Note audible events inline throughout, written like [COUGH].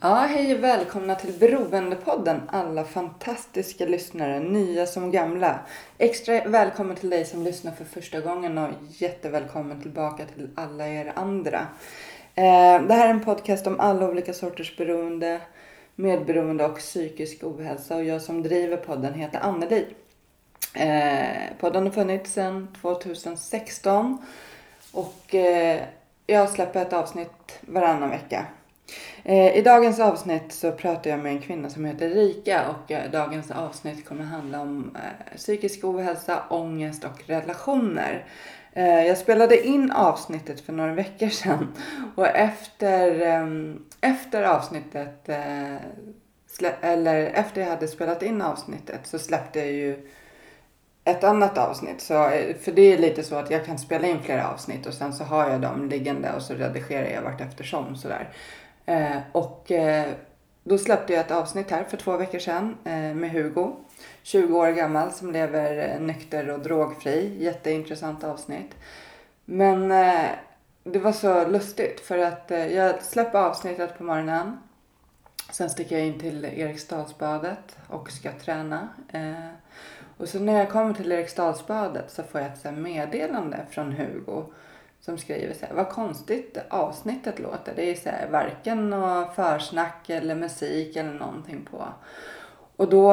Ja, hej och välkomna till Beroendepodden alla fantastiska lyssnare, nya som gamla. Extra välkommen till dig som lyssnar för första gången och jättevälkommen tillbaka till alla er andra. Eh, det här är en podcast om alla olika sorters beroende, medberoende och psykisk ohälsa och jag som driver podden heter Anneli. Eh, podden har funnits sedan 2016 och eh, jag släpper ett avsnitt varannan vecka. Eh, I dagens avsnitt så pratar jag med en kvinna som heter Rika och eh, dagens avsnitt kommer handla om eh, psykisk ohälsa, ångest och relationer. Jag spelade in avsnittet för några veckor sedan [LAUGHS] och efter, ehm, efter avsnittet, eller efter jag hade spelat in avsnittet så släppte jag ju ett annat avsnitt. Så, för det är lite så att jag kan spela in flera avsnitt och sen så har jag dem liggande och så redigerar jag vart eftersom sådär. Eh, och eh, då släppte jag ett avsnitt här för två veckor sedan eh, med Hugo. 20 år gammal som lever eh, nykter och drogfri. Jätteintressant avsnitt. Men eh, det var så lustigt för att eh, jag släpper avsnittet på morgonen. Sen sticker jag in till Eriksdalsbadet och ska träna. Och så när jag kommer till Eriksdalsbadet så får jag ett meddelande från Hugo som skriver så här, vad konstigt avsnittet låter. Det är så här, varken något försnack eller musik eller någonting på. Och då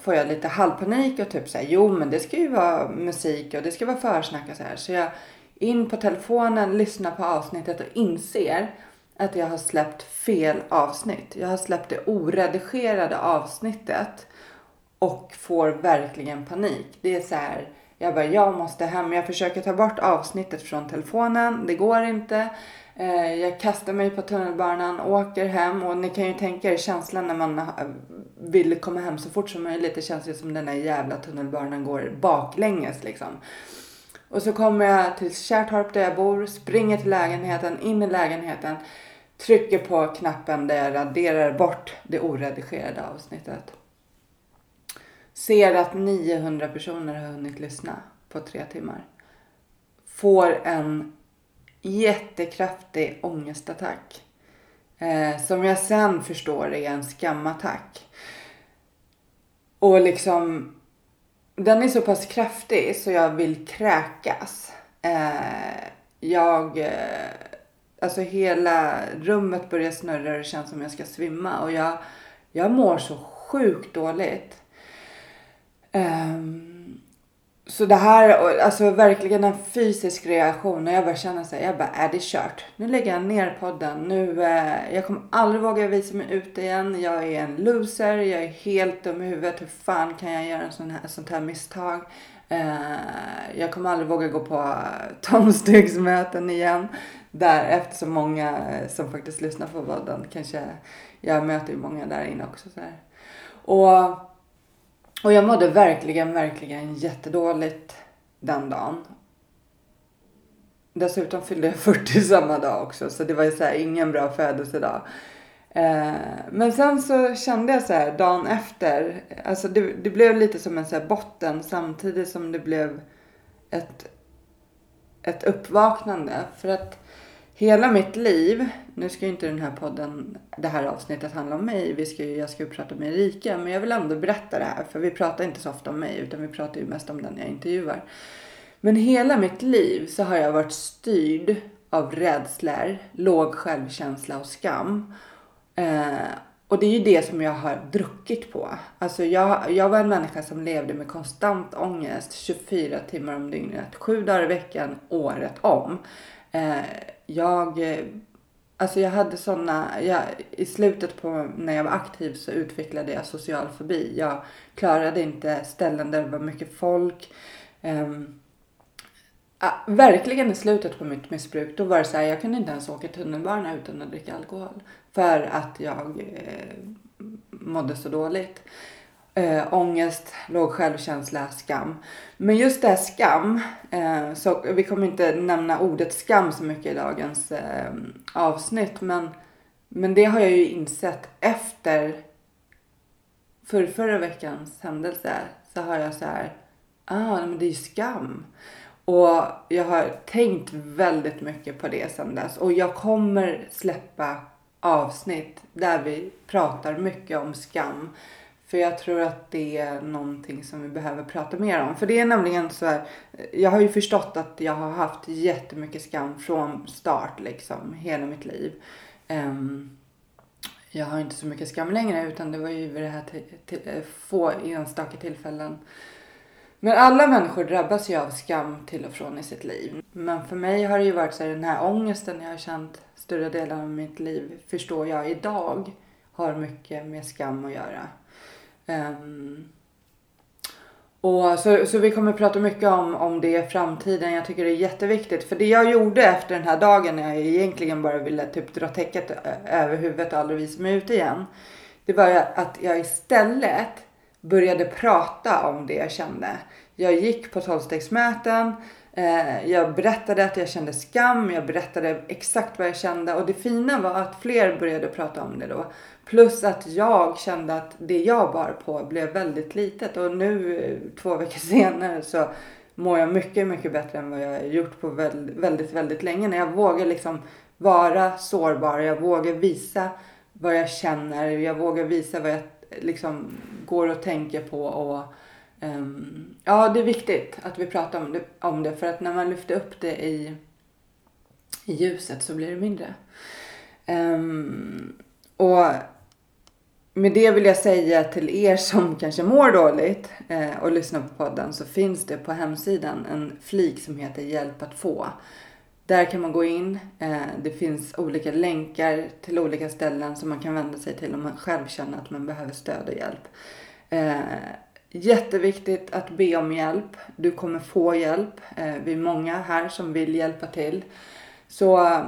får jag lite halvpanik och typ så här, jo men det ska ju vara musik och det ska vara försnack och så här. Så jag in på telefonen, lyssnar på avsnittet och inser att jag har släppt fel avsnitt. Jag har släppt det oredigerade avsnittet och får verkligen panik. Det är så här, jag bara, jag måste hem. Jag försöker ta bort avsnittet från telefonen. Det går inte. Eh, jag kastar mig på tunnelbanan, åker hem och ni kan ju tänka er känslan när man eh, vill komma hem så fort som möjligt. Det känns ju som den där jävla tunnelbanan går baklänges liksom. Och så kommer jag till Kärrtorp där jag bor, springer till lägenheten, in i lägenheten, trycker på knappen där jag raderar bort det oredigerade avsnittet. Ser att 900 personer har hunnit lyssna på tre timmar. Får en jättekraftig ångestattack. Eh, som jag sen förstår är en skamattack. Och liksom, den är så pass kraftig så jag vill kräkas. Eh, jag, eh, alltså hela rummet börjar snurra och det känns som jag ska svimma. Och jag, jag mår så sjukt dåligt. Um, så det här, alltså verkligen en fysisk reaktion och jag bara känner så här, jag bara, är det kört? Nu lägger jag ner podden. Nu, eh, jag kommer aldrig våga visa mig ut igen. Jag är en loser, jag är helt dum i huvudet. Hur fan kan jag göra en sån här, sånt här misstag? Eh, jag kommer aldrig våga gå på [LAUGHS] tomstegsmöten igen. Där eftersom många eh, som faktiskt lyssnar på podden kanske, jag möter ju många där inne också. Så här. Och och jag mådde verkligen, verkligen jättedåligt den dagen. Dessutom fyllde jag 40 samma dag också så det var ju så här ingen bra födelsedag. Eh, men sen så kände jag så här dagen efter, alltså det, det blev lite som en så här botten samtidigt som det blev ett, ett uppvaknande. För att hela mitt liv, nu ska ju inte den här podden, det här avsnittet handla om mig. Vi ska ju, jag ska ju prata med Erika, men jag vill ändå berätta det här. För vi pratar inte så ofta om mig, utan vi pratar ju mest om den jag intervjuar. Men hela mitt liv så har jag varit styrd av rädslor, låg självkänsla och skam. Eh, och det är ju det som jag har druckit på. Alltså jag, jag var en människa som levde med konstant ångest 24 timmar om dygnet, sju dagar i veckan, året om. Eh, jag, eh, alltså jag hade sådana, jag, i slutet på när jag var aktiv så utvecklade jag social fobi. Jag klarade inte ställen där det var mycket folk. Um, ah, verkligen i slutet på mitt missbruk, då var det så här, jag kunde inte ens åka tunnelbana utan att dricka alkohol. För att jag eh, mådde så dåligt. Eh, ångest, låg självkänsla, skam. Men just det här skam, eh, så vi kommer inte nämna ordet skam så mycket i dagens eh, avsnitt. Men, men det har jag ju insett efter för förra veckans händelse. Så har jag så här, ah men det är ju skam. Och jag har tänkt väldigt mycket på det sedan dess. Och jag kommer släppa avsnitt där vi pratar mycket om skam. För jag tror att det är någonting som vi behöver prata mer om. För det är nämligen så här, jag har ju förstått att jag har haft jättemycket skam från start liksom, hela mitt liv. Um, jag har inte så mycket skam längre utan det var ju vid det här eh, få enstaka tillfällen. Men alla människor drabbas ju av skam till och från i sitt liv. Men för mig har det ju varit så här, den här ångesten jag har känt större delen av mitt liv förstår jag idag har mycket med skam att göra. Um, och så, så vi kommer prata mycket om, om det i framtiden. Jag tycker det är jätteviktigt. För det jag gjorde efter den här dagen när jag egentligen bara ville typ dra täcket över huvudet och aldrig visa mig ut igen. Det var att jag istället började prata om det jag kände. Jag gick på tolvstegsmöten. Eh, jag berättade att jag kände skam. Jag berättade exakt vad jag kände. Och det fina var att fler började prata om det då. Plus att jag kände att det jag bar på blev väldigt litet. Och nu två veckor [LAUGHS] senare så mår jag mycket, mycket bättre än vad jag gjort på väldigt, väldigt, väldigt länge. När jag vågar liksom vara sårbar. Jag vågar visa vad jag känner. Jag vågar visa vad jag liksom går och tänker på. Och, um, ja, det är viktigt att vi pratar om det, om det. För att när man lyfter upp det i, i ljuset så blir det mindre. Um, och med det vill jag säga till er som [LAUGHS] kanske mår dåligt eh, och lyssnar på podden så finns det på hemsidan en flik som heter Hjälp att få. Där kan man gå in. Eh, det finns olika länkar till olika ställen som man kan vända sig till om man själv känner att man behöver stöd och hjälp. Eh, jätteviktigt att be om hjälp. Du kommer få hjälp. Eh, vi är många här som vill hjälpa till. Så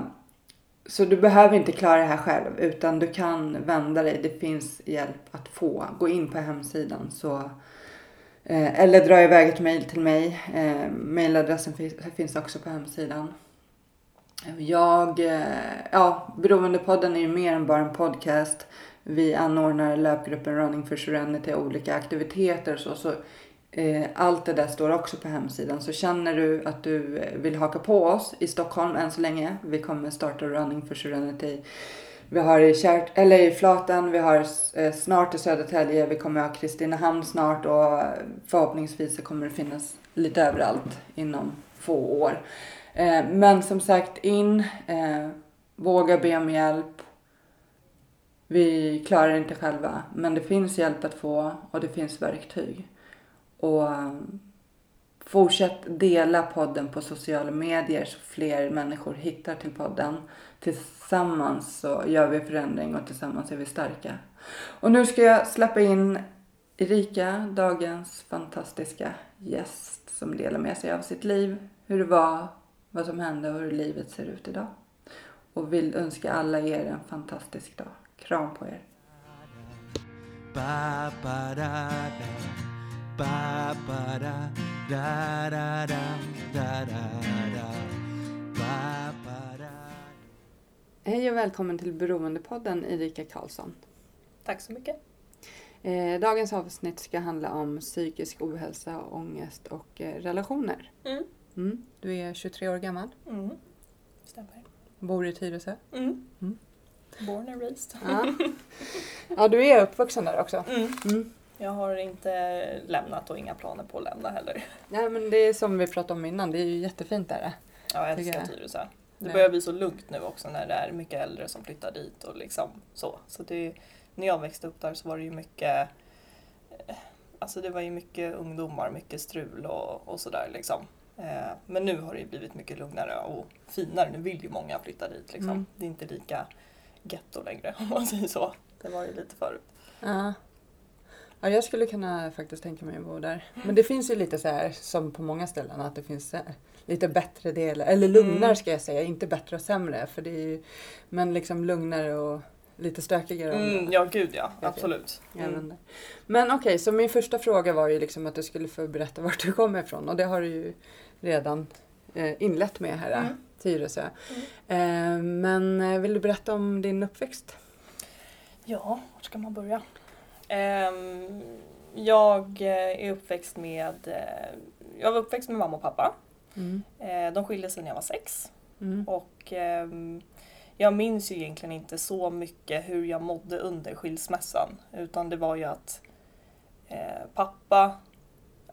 så du behöver inte klara det här själv utan du kan vända dig. Det finns hjälp att få. Gå in på hemsidan så eh, eller dra iväg ett mail till mig. Eh, Mailadressen finns, också på hemsidan. Jag, ja, Beroendepodden är ju mer än bara en podcast. Vi anordnar löpgruppen Running for Serenity olika aktiviteter och så. så Eh, allt det där står också på hemsidan. Så känner du att du vill haka på oss i Stockholm än så länge. Vi kommer starta Running for Serenity. Vi har i, Kärt, eller i Flaten, vi har eh, snart i Södertälje, vi kommer ha Kristinehamn snart och förhoppningsvis så kommer det finnas lite överallt inom få år. Eh, men som sagt in, eh, våga be om hjälp. Vi klarar inte själva, men det finns hjälp att få och det finns verktyg. Och um, fortsätt dela podden på sociala medier så fler människor hittar till podden. Tillsammans så gör vi förändring och tillsammans är vi starka. Och nu ska jag släppa in Erika, dagens fantastiska gäst som delar med sig av sitt liv, hur det var, vad som hände och hur livet ser ut idag. Och vill önska alla er en fantastisk dag. Kram på er. Hej och välkommen till Beroendepodden Erika Karlsson. Tack så mycket. Eh, dagens avsnitt ska handla om psykisk ohälsa, ångest och eh, relationer. Mm. Mm. Du är 23 år gammal. Mm. Stämmer. Bor i Tyresö. Mm. Born and raised. Ja. ja, du är uppvuxen där också. Mm. mm. Jag har inte lämnat och inga planer på att lämna heller. Nej men det är som vi pratade om innan, det är ju jättefint där. Ja, jag älskar Tyresö. Det börjar bli så lugnt nu också när det är mycket äldre som flyttar dit och liksom så. Så det, när jag växte upp där så var det ju mycket eh, Alltså det var ju mycket ungdomar, mycket strul och, och sådär liksom. Eh, men nu har det blivit mycket lugnare och finare. Nu vill ju många flytta dit liksom. Mm. Det är inte lika getto längre [LAUGHS] om man säger så. Det var ju lite förut. Ja. Ja, jag skulle kunna faktiskt tänka mig att bo där. Men det finns ju lite så här som på många ställen att det finns lite bättre delar, eller lugnare Mm. ska jag säga, inte bättre och sämre. För det är ju, men liksom lugnare och lite stökigare Mm, ja, gud ja. Absolut. Mm. Men okej, så min första fråga var ju liksom att du skulle få berätta vart du kommer ifrån och det har du ju redan inlett med här, Mm. Tyresö. Eh, men eh, vill du berätta om din uppväxt? Ja, var ska man börja? Ehm, jag eh, är uppväxt med... eh, Jag var uppväxt med mamma och pappa. Mm. Eh, De skilde sig när jag var sex. Mm. Och ehm, jag minns ju egentligen inte så mycket hur jag mådde under skilsmässan. Utan det var ju att eh, pappa,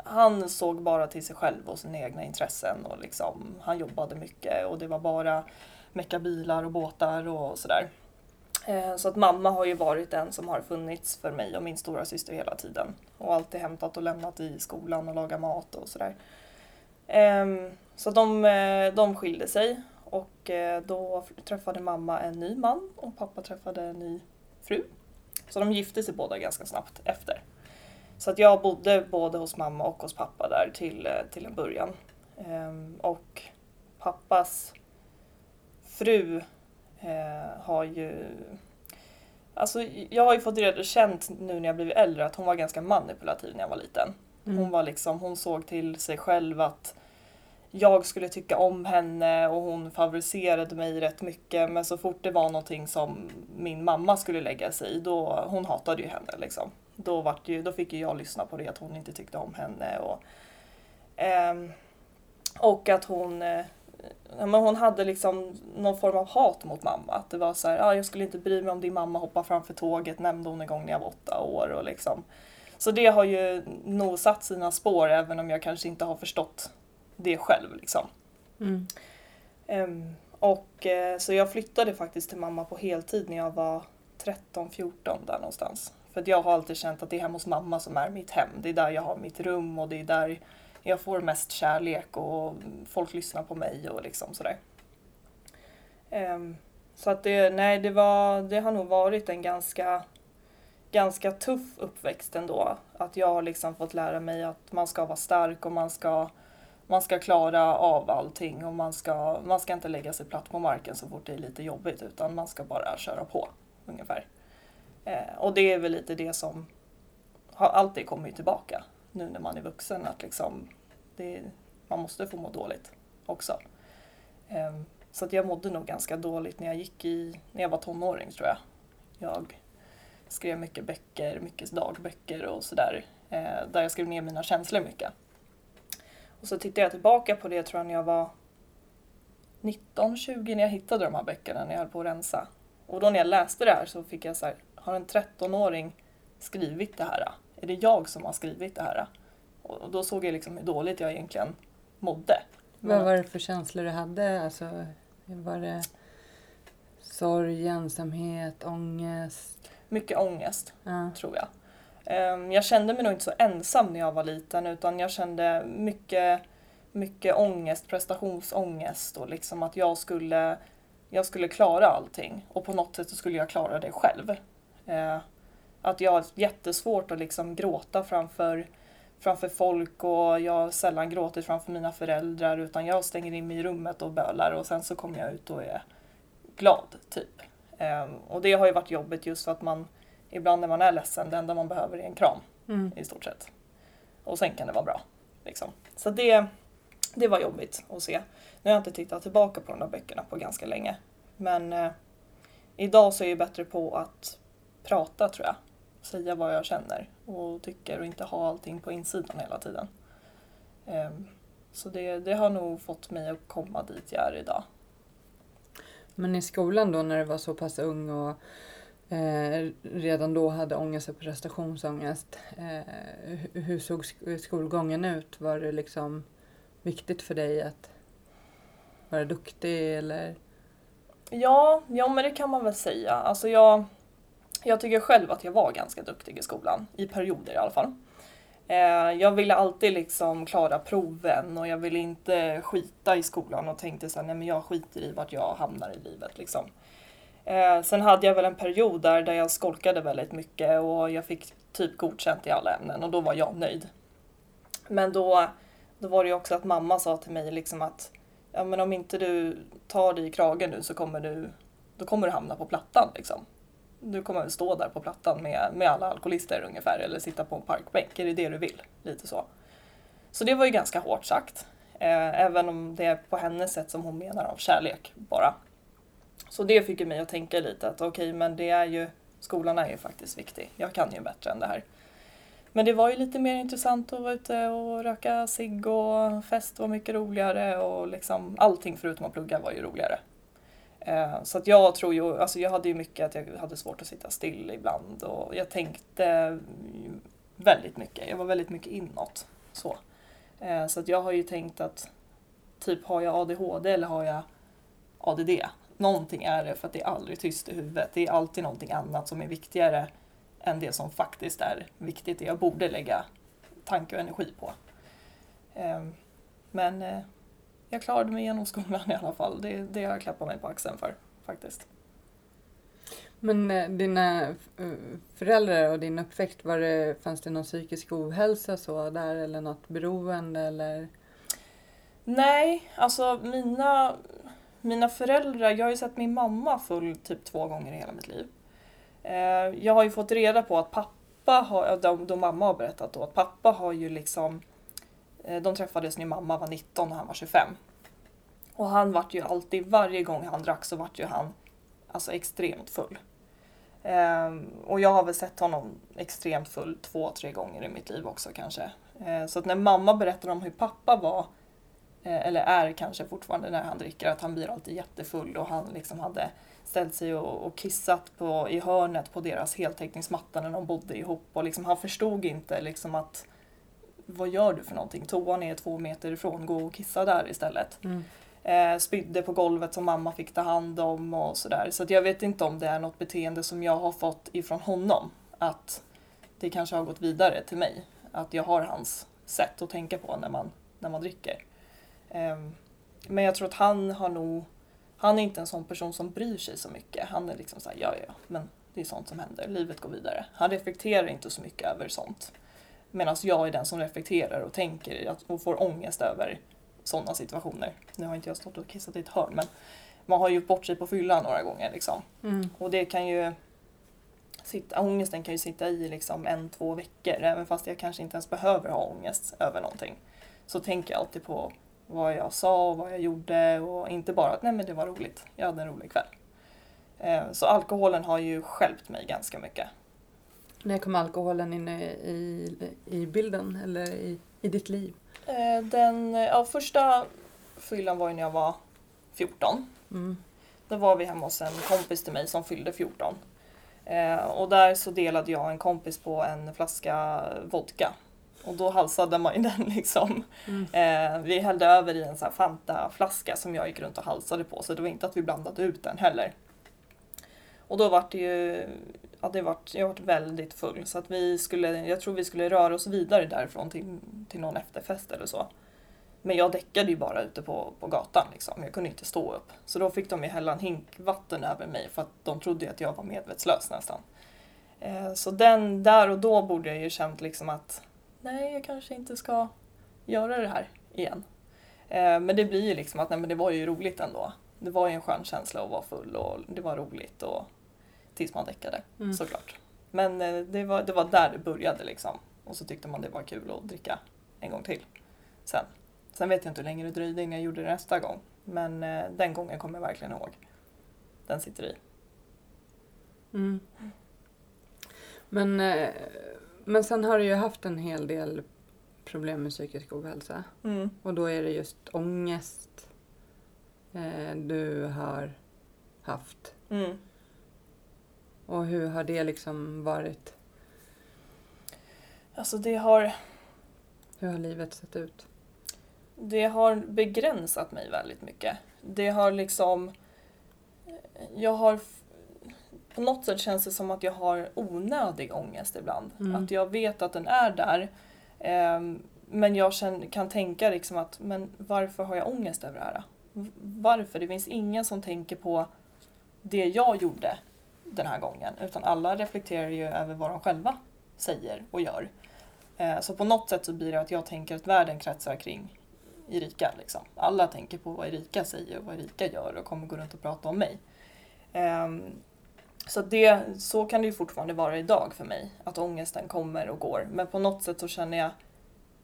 han såg bara till sig själv och sina egna intressen. Och liksom, han jobbade mycket och det var bara mecka bilar och båtar och sådär. Eh, så att mamma har ju varit den som har funnits för mig och min stora syster hela tiden. Och alltid hämtat och lämnat i skolan och lagat mat och sådär. Ehm, så de, eh, de skilde sig och eh, då träffade mamma en ny man och pappa träffade en ny fru. Så de gifte sig båda ganska snabbt efter. Så att jag bodde både hos mamma och hos pappa där till, eh, till en början. Ehm, och pappas fru eh, har ju... Alltså jag har ju fått reda känt nu när jag blivit äldre att hon var ganska manipulativ när jag var liten. Mm. Hon var liksom, hon såg till sig själv att jag skulle tycka om henne och hon favoriserade mig rätt mycket men så fort det var någonting som min mamma skulle lägga sig i då, hon hatade ju henne liksom. Då, vart ju, då fick ju jag lyssna på det att hon inte tyckte om henne och ehm, och att hon eh, men hon hade liksom någon form av hat mot mamma. Att det var så här, ah, jag skulle inte bry mig om din mamma hoppar framför tåget, nämnde hon en gång när jag var åtta år. Och liksom. Så det har ju nog satt sina spår även om jag kanske inte har förstått det själv. Liksom. Mm. Ehm, och eh, så jag flyttade faktiskt till mamma på heltid när jag var 13-14 där någonstans. För att jag har alltid känt att det är hemma hos mamma som är mitt hem. Det är där jag har mitt rum och det är där jag får mest kärlek och folk lyssnar på mig och liksom sådär. Um, så att det, nej, det, var, det har nog varit en ganska, ganska tuff uppväxt ändå. Att jag har liksom fått lära mig att man ska vara stark och man ska, man ska klara av allting och man ska, man ska inte lägga sig platt på marken så fort det är lite jobbigt utan man ska bara köra på ungefär. Eh, och det är väl lite det som har alltid kommit tillbaka nu när man är vuxen att liksom det, man måste få må dåligt också. Eh, så att jag mådde nog ganska dåligt när jag gick i, när jag var tonåring tror jag. Jag skrev mycket böcker, mycket dagböcker och sådär. Eh, där jag skrev ner mina känslor mycket. Och så tittade jag tillbaka på det tror jag när jag var 19-20 när jag hittade de här böckerna när jag höll på att rensa. Och då när jag läste det här så fick jag så här, har en 13-åring skrivit det här? Är det jag som har skrivit det här? Och då såg jag liksom hur dåligt jag egentligen mådde. Vad var det för känslor du hade? Alltså, var det sorg, ensamhet, ångest? Mycket ångest, Ja. tror jag. Ehm, Jag kände mig nog inte så ensam när jag var liten utan jag kände mycket, mycket ångest, prestationsångest och liksom att jag skulle, jag skulle klara allting och på något sätt så skulle jag klara det själv. Eh, Att jag har jättesvårt att liksom gråta framför, framför folk och jag har sällan gråtit framför mina föräldrar utan jag stänger in mig i rummet och bölar och sen så kommer jag ut och är glad, typ. Ehm, Och det har ju varit jobbigt just för att man ibland när man är ledsen, det enda man behöver är en kram Mm. i stort sett. Och sen kan det vara bra. Liksom. Så det, det var jobbigt att se. Nu har jag inte tittat tillbaka på de där böckerna på ganska länge. Men eh, idag så är jag bättre på att prata tror jag. Säga vad jag känner och tycker och inte ha allting på insidan hela tiden. Ehm, så det, det har nog fått mig att komma dit jag är idag. Men i skolan då när du var så pass ung och eh, redan då hade ångest och prestationsångest. Eh, hur- såg sk- skolgången ut? Var det liksom viktigt för dig att vara duktig eller? Ja, ja men det kan man väl säga. Alltså jag, jag tycker själv att jag var ganska duktig i skolan, i perioder i alla fall. Eh, jag ville alltid liksom klara proven och jag ville inte skita i skolan och tänkte så här, nej men jag skiter i vart jag hamnar i livet liksom. Eh, sen hade jag väl en period där, där jag skolkade väldigt mycket och jag fick typ godkänt i alla ämnen och då var jag nöjd. Men då, då var det ju också att mamma sa till mig liksom att ja, men om inte du tar dig i kragen nu så kommer du, då kommer du hamna på plattan. Liksom. Du kommer stå där på plattan med, med alla alkoholister ungefär eller sitta på en parkbänk. Är det det du vill? Lite så. Så det var ju ganska hårt sagt. Eh, även om det är på hennes sätt som hon menar av kärlek bara. Så det fick ju mig att tänka lite att okej, okay, men det är ju, skolan är ju faktiskt viktig. Jag kan ju bättre än det här. Men det var ju lite mer intressant att vara ute och röka cigg och fest var mycket roligare och liksom allting förutom att plugga var ju roligare. Eh, så att jag tror ju, alltså jag hade ju mycket att jag hade svårt att sitta still ibland och jag tänkte väldigt mycket. Jag var väldigt mycket inåt. Så, eh, så att jag har ju tänkt att typ har jag ADHD eller har jag ADD? Någonting är det för att det är aldrig tyst i huvudet. Det är alltid någonting annat som är viktigare än det som faktiskt är viktigt, det jag borde lägga tanke och energi på. Ehm, men eh, jag klarade mig igenom skolan i alla fall. Det, det har jag klappat mig på axeln för faktiskt. Men eh, dina eh, föräldrar och din uppväxt, var det, fanns det någon psykisk ohälsa så där eller något beroende eller? Nej, alltså mina, mina föräldrar, jag har ju sett min mamma full typ två gånger i hela mitt liv. Eh, jag har ju fått reda på att pappa har, de, de mamma har berättat då, att pappa har ju liksom, Eh, de träffades när mamma var 19 och han var 25. Och han vart ju alltid, varje gång han drack så vart ju han alltså extremt full. Um, och jag har väl sett honom extremt full två, tre gånger i mitt liv också kanske. Uh, så att när mamma berättar om hur pappa var, uh, eller är kanske fortfarande när han dricker, att han blir alltid jättefull och han liksom hade ställt sig och, och kissat på, i hörnet på deras heltäckningsmatta när de bodde ihop. Och liksom, han förstod inte liksom att vad gör du för någonting? Toan är två meter ifrån, gå och kissa där istället. Mm. Eh, spydde på golvet som mamma fick ta hand om och sådär. Så att jag vet inte om det är något beteende som jag har fått ifrån honom. Att det kanske har gått vidare till mig. Att jag har hans sätt att tänka på när man, när man dricker. Eh, men jag tror att han har nog han är inte en sån person som bryr sig så mycket. Han är liksom såhär, ja ja, men det är sånt som händer, livet går vidare. Han reflekterar inte så mycket över sånt. Medan jag är den som reflekterar och tänker och får ångest över sådana situationer. Nu har inte jag stått och kissat i ett hörn men man har gjort bort sig på fyllan några gånger liksom. Mm. Och det kan ju sitta, ångesten kan ju sitta i liksom en, två veckor även fast jag kanske inte ens behöver ha ångest över någonting. Så tänker jag alltid på vad jag sa och vad jag gjorde och inte bara att nej men det var roligt, jag hade en rolig kväll. Eh, så alkoholen har ju skälpt mig ganska mycket. När kom alkoholen in i, i bilden eller i, i ditt liv? Eh, den ja, första fyllan var ju när jag var 14. Mm. Då var vi hemma hos en kompis till mig som fyllde 14. Eh, och där så delade jag en kompis på en flaska vodka och då halsade man ju [LAUGHS] den liksom. Mm. Eh, vi hällde över i en sån Fanta-flaska som jag gick runt och halsade på så det var inte att vi blandade ut den heller. Och då vart det ju, hade det jag vart väldigt full så att vi skulle, jag tror vi skulle röra oss vidare därifrån till, till någon efterfest eller så. Men jag däckade ju bara ute på, på gatan liksom. Jag kunde inte stå upp. Så då fick de ju hälla en hink vatten över mig för att de trodde att jag var medvetslös nästan. Eh, så den, där och då borde jag ju känt liksom att nej, jag kanske inte ska göra det här igen. Eh, men det blir ju liksom att nej, men det var ju roligt ändå. Det var ju en skön känsla att vara full och det var roligt och tills man däckade mm. såklart. Men eh, det, var, det var där det började liksom. Och så tyckte man det var kul att dricka en gång till sen. Sen vet jag inte hur länge det dröjde innan jag gjorde det nästa gång. Men eh, den gången kommer jag verkligen ihåg. Den sitter i. Mm. Men eh, men sen har du ju haft en hel del problem med psykisk ohälsa. Mm. Och då är det just ångest eh, du har haft. Mm. Och hur har det liksom varit? Alltså det har... Hur har livet sett ut? Det har begränsat mig väldigt mycket. Det har liksom... Jag har på något sätt känns det som att jag har onödig ångest ibland. Mm. Att jag vet att den är där. Eh, men jag kan tänka liksom att, men varför har jag ångest över det här? Varför? Det finns ingen som tänker på det jag gjorde den här gången utan alla reflekterar ju över vad de själva säger och gör. Eh, så på något sätt så blir det att jag tänker att världen kretsar kring Erika. Liksom. Alla tänker på vad Erika säger och vad Erika gör och kommer gå runt och prata om mig. Ehm, så, det, så kan det ju fortfarande vara idag för mig, att ångesten kommer och går. Men på något sätt så känner jag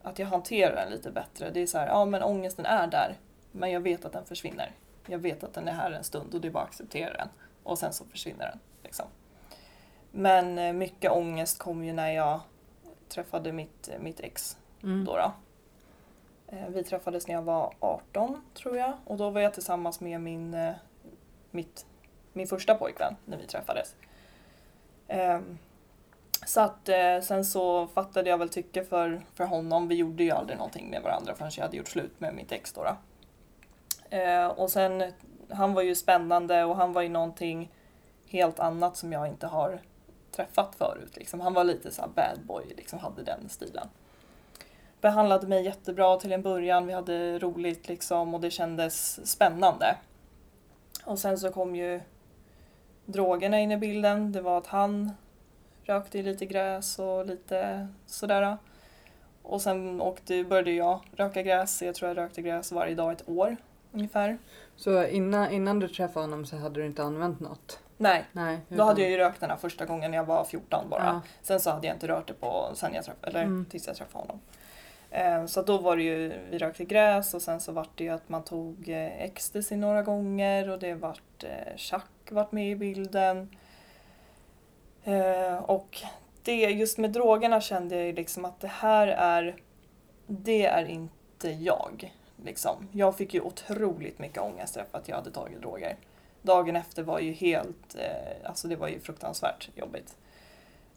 att jag hanterar den lite bättre. Det är så här, ja men ångesten är där, men jag vet att den försvinner. Jag vet att den är här en stund och det är bara att acceptera den. Och sen så försvinner den. Liksom. Men eh, mycket ångest kom ju när jag träffade mitt, mitt ex. Mm. Då då. Eh, Vi träffades när jag var 18 tror jag och då var jag tillsammans med min, eh, mitt, min första pojkvän när vi träffades. Ehm, Så att eh, sen så fattade jag väl tycke för, för honom. Vi gjorde ju aldrig någonting med varandra förrän jag hade gjort slut med mitt ex då. då. Eh, Och sen, han var ju spännande och han var ju någonting helt annat som jag inte har träffat förut. Liksom. Han var lite så här bad boy, liksom hade den stilen. Behandlade mig jättebra till en början, vi hade roligt liksom och det kändes spännande. Och sen så kom ju drogerna in i bilden. Det var att han rökte lite gräs och lite sådär. Och sen åkte, började jag röka gräs. Jag tror jag rökte gräs varje dag ett år ungefär. Så innan, innan du träffade honom så hade du inte använt något? Nej, Nej. då hade jag ju rökt den här första gången när jag var 14 bara. Ja. Sen så hade jag inte rört det på sen jag träffade, eller Mm. tills jag träffade honom. Eh, Så då var det ju, vi rökte gräs och sen så vart det ju att man tog eh, ecstasy några gånger och det vart eh, chack vart med i bilden. Eh, Och det, just med drogerna kände jag ju liksom att det här är, det är inte jag. Liksom. Jag fick ju otroligt mycket ångest efter att jag hade tagit droger. Dagen efter var ju helt, eh, alltså det var ju fruktansvärt jobbigt.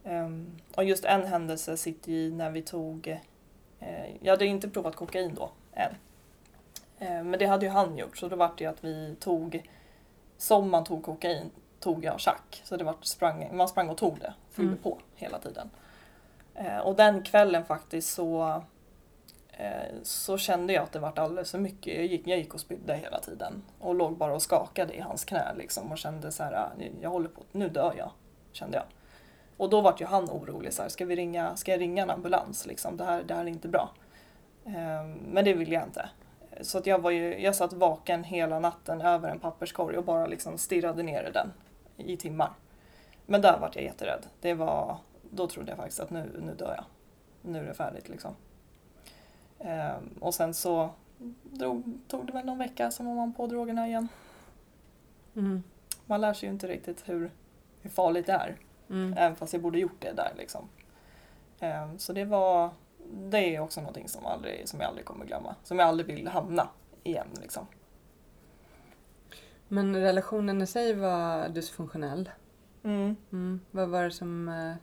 Ehm, och just en händelse sitter i när vi tog, eh, jag hade inte provat kokain då än. Eh, men det hade ju han gjort så då var det ju att vi tog, som man tog kokain tog jag chack. Så det var sprang, man sprang och tog det, fyllde Mm. på hela tiden. Eh, och den kvällen faktiskt så Eh, så kände jag att det vart alldeles för mycket. Jag gick, jag gick och spydde hela tiden och låg bara och skakade i hans knä liksom och kände så här, ah, nu- jag håller på, nu dör jag, kände jag. Och då vart ju han orolig, så här, ska, vi ringa, ska jag ringa en ambulans? Liksom, det, här, det här är inte bra. Ehm, men det ville jag inte. Så att jag, var ju, jag satt vaken hela natten över en papperskorg och bara liksom stirrade ner i den i timmar. Men där vart jag jätterädd. Det var, då trodde jag faktiskt att nu, nu dör jag. Nu är det färdigt liksom. Ehm, och sen så drog, tog det väl någon vecka så var man på drogerna igen. Mm. Man lär sig ju inte riktigt hur, hur farligt det är. Mm. Även fast jag borde gjort det där liksom. Ehm, Så det var, det är också någonting som, aldrig, som jag aldrig kommer glömma. Som jag aldrig vill hamna igen liksom. Men relationen i sig var dysfunktionell. Mm. Mm. Vad var det som... eh,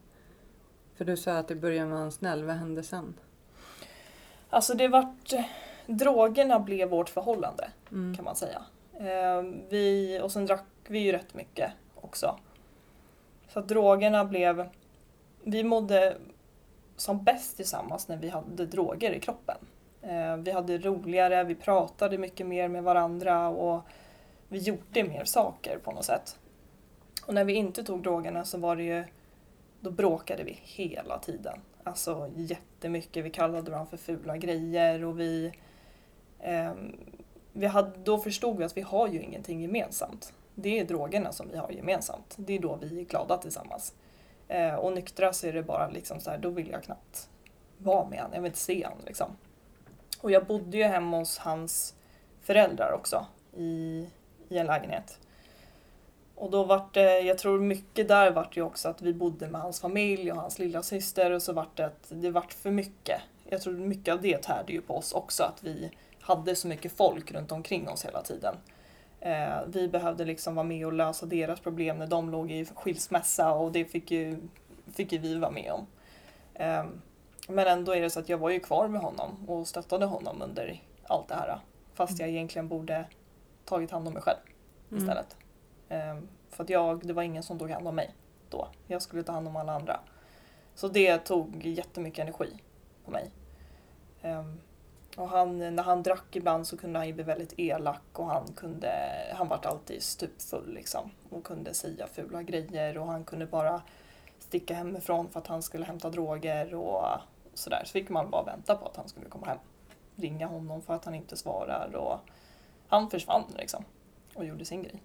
För du sa att i början var han snäll. Vad hände sen? Alltså det vart, drogerna blev vårt förhållande Mm. kan man säga. Ehm, Vi, och sen drack vi ju rätt mycket också. Så att drogerna blev, vi mådde som bäst tillsammans när vi hade droger i kroppen. Eh, Vi hade roligare, vi pratade mycket mer med varandra och vi gjorde mer saker på något sätt. Och när vi inte tog drogerna så var det ju, då bråkade vi hela tiden. Alltså jättemycket, vi kallade varandra för fula grejer och vi, Eh, vi hade, då förstod vi att vi har ju ingenting gemensamt. Det är drogerna som vi har gemensamt. Det är då vi är glada tillsammans. Eh, och nyktra så är det bara liksom så här, då vill jag knappt vara med honom. Jag vill inte se honom liksom. Och jag bodde ju hemma hos hans föräldrar också i, i en lägenhet. Och då vart det, jag tror mycket där vart ju också att vi bodde med hans familj och hans lilla syster och så vart det att det vart för mycket. Jag tror mycket av det tärde ju på oss också att vi hade så mycket folk runt omkring oss hela tiden. Eh, vi behövde liksom vara med och lösa deras problem när de låg i skilsmässa och det fick ju, fick ju vi vara med om. Eh, men ändå är det så att jag var ju kvar med honom och stöttade honom under allt det här. Fast jag egentligen borde tagit hand om mig själv Mm. istället. Eh, Ehm, för att jag, det var ingen som tog hand om mig då. Jag skulle ta hand om alla andra. Så det tog jättemycket energi på mig. Ehm, och han, när han drack ibland så kunde han bli väldigt elak och han kunde, han vart alltid stupfull liksom. Och kunde säga fula grejer och han kunde bara sticka hemifrån för att han skulle hämta droger och sådär. Så fick man bara vänta på att han skulle komma hem. Ringa honom för att han inte svarar och han försvann liksom. Och gjorde sin grej.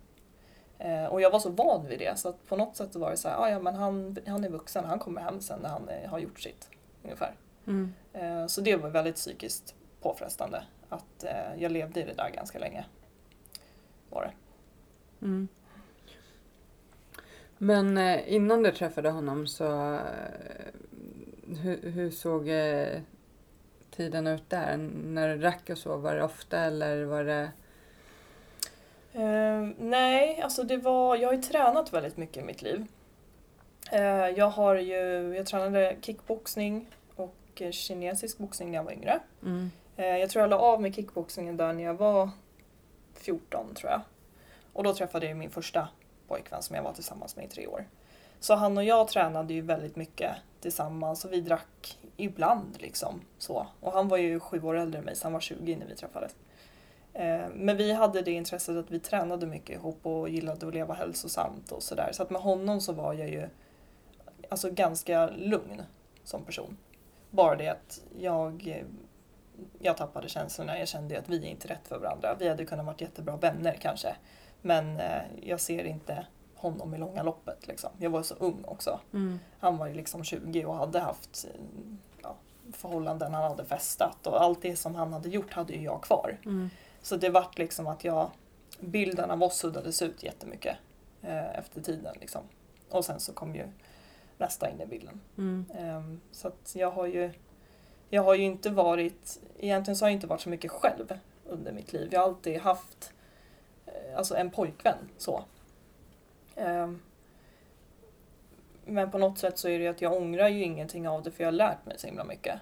Eh, och jag var så van vid det så att på något sätt var det så här, ah, ja men han, han är vuxen, han kommer hem sen när han har gjort sitt. Ungefär. Mm. Eh, så det var väldigt psykiskt påfrestande att eh, jag levde i det där ganska länge. Var det. Mm. Men eh, innan du träffade honom så eh, hur, hur såg eh, tiden ut där? När du drack och så, var det ofta eller var det? Eh, nej, alltså det var, jag har ju tränat väldigt mycket i mitt liv. Eh, jag har ju, jag tränade kickboxning och kinesisk boxning när jag var yngre. Mm. Eh, jag tror jag la av med kickboxningen där när jag var 14 tror jag. Och då träffade jag min första pojkvän som jag var tillsammans med i tre år. Så han och jag tränade ju väldigt mycket tillsammans och vi drack ibland liksom så. Och han var ju sju år äldre än mig så han var 20 när vi träffades. Eh, Men vi hade det intresset att vi tränade mycket ihop och gillade att leva hälsosamt och sådär. Så att med honom så var jag ju alltså ganska lugn som person. Bara det att jag, jag tappade känslorna. Jag kände att vi är inte rätt för varandra. Vi hade kunnat vara jättebra vänner kanske. Men eh, jag ser inte honom i långa loppet. Liksom. Jag var så ung också. Mm. Han var ju liksom 20 och hade haft eh, ja, förhållanden, han hade festat och allt det som han hade gjort hade ju jag kvar. Mm. Så det vart liksom att jag, bilden av oss suddades ut jättemycket eh, efter tiden. Liksom. Och sen så kom ju nästa in i bilden. Mm. Ehm, så att jag har ju jag har ju inte varit, egentligen så har jag inte varit så mycket själv under mitt liv. Jag har alltid haft eh, alltså en pojkvän så. Ehm, men på något sätt så är det ju att jag ångrar ju ingenting av det för jag har lärt mig så himla mycket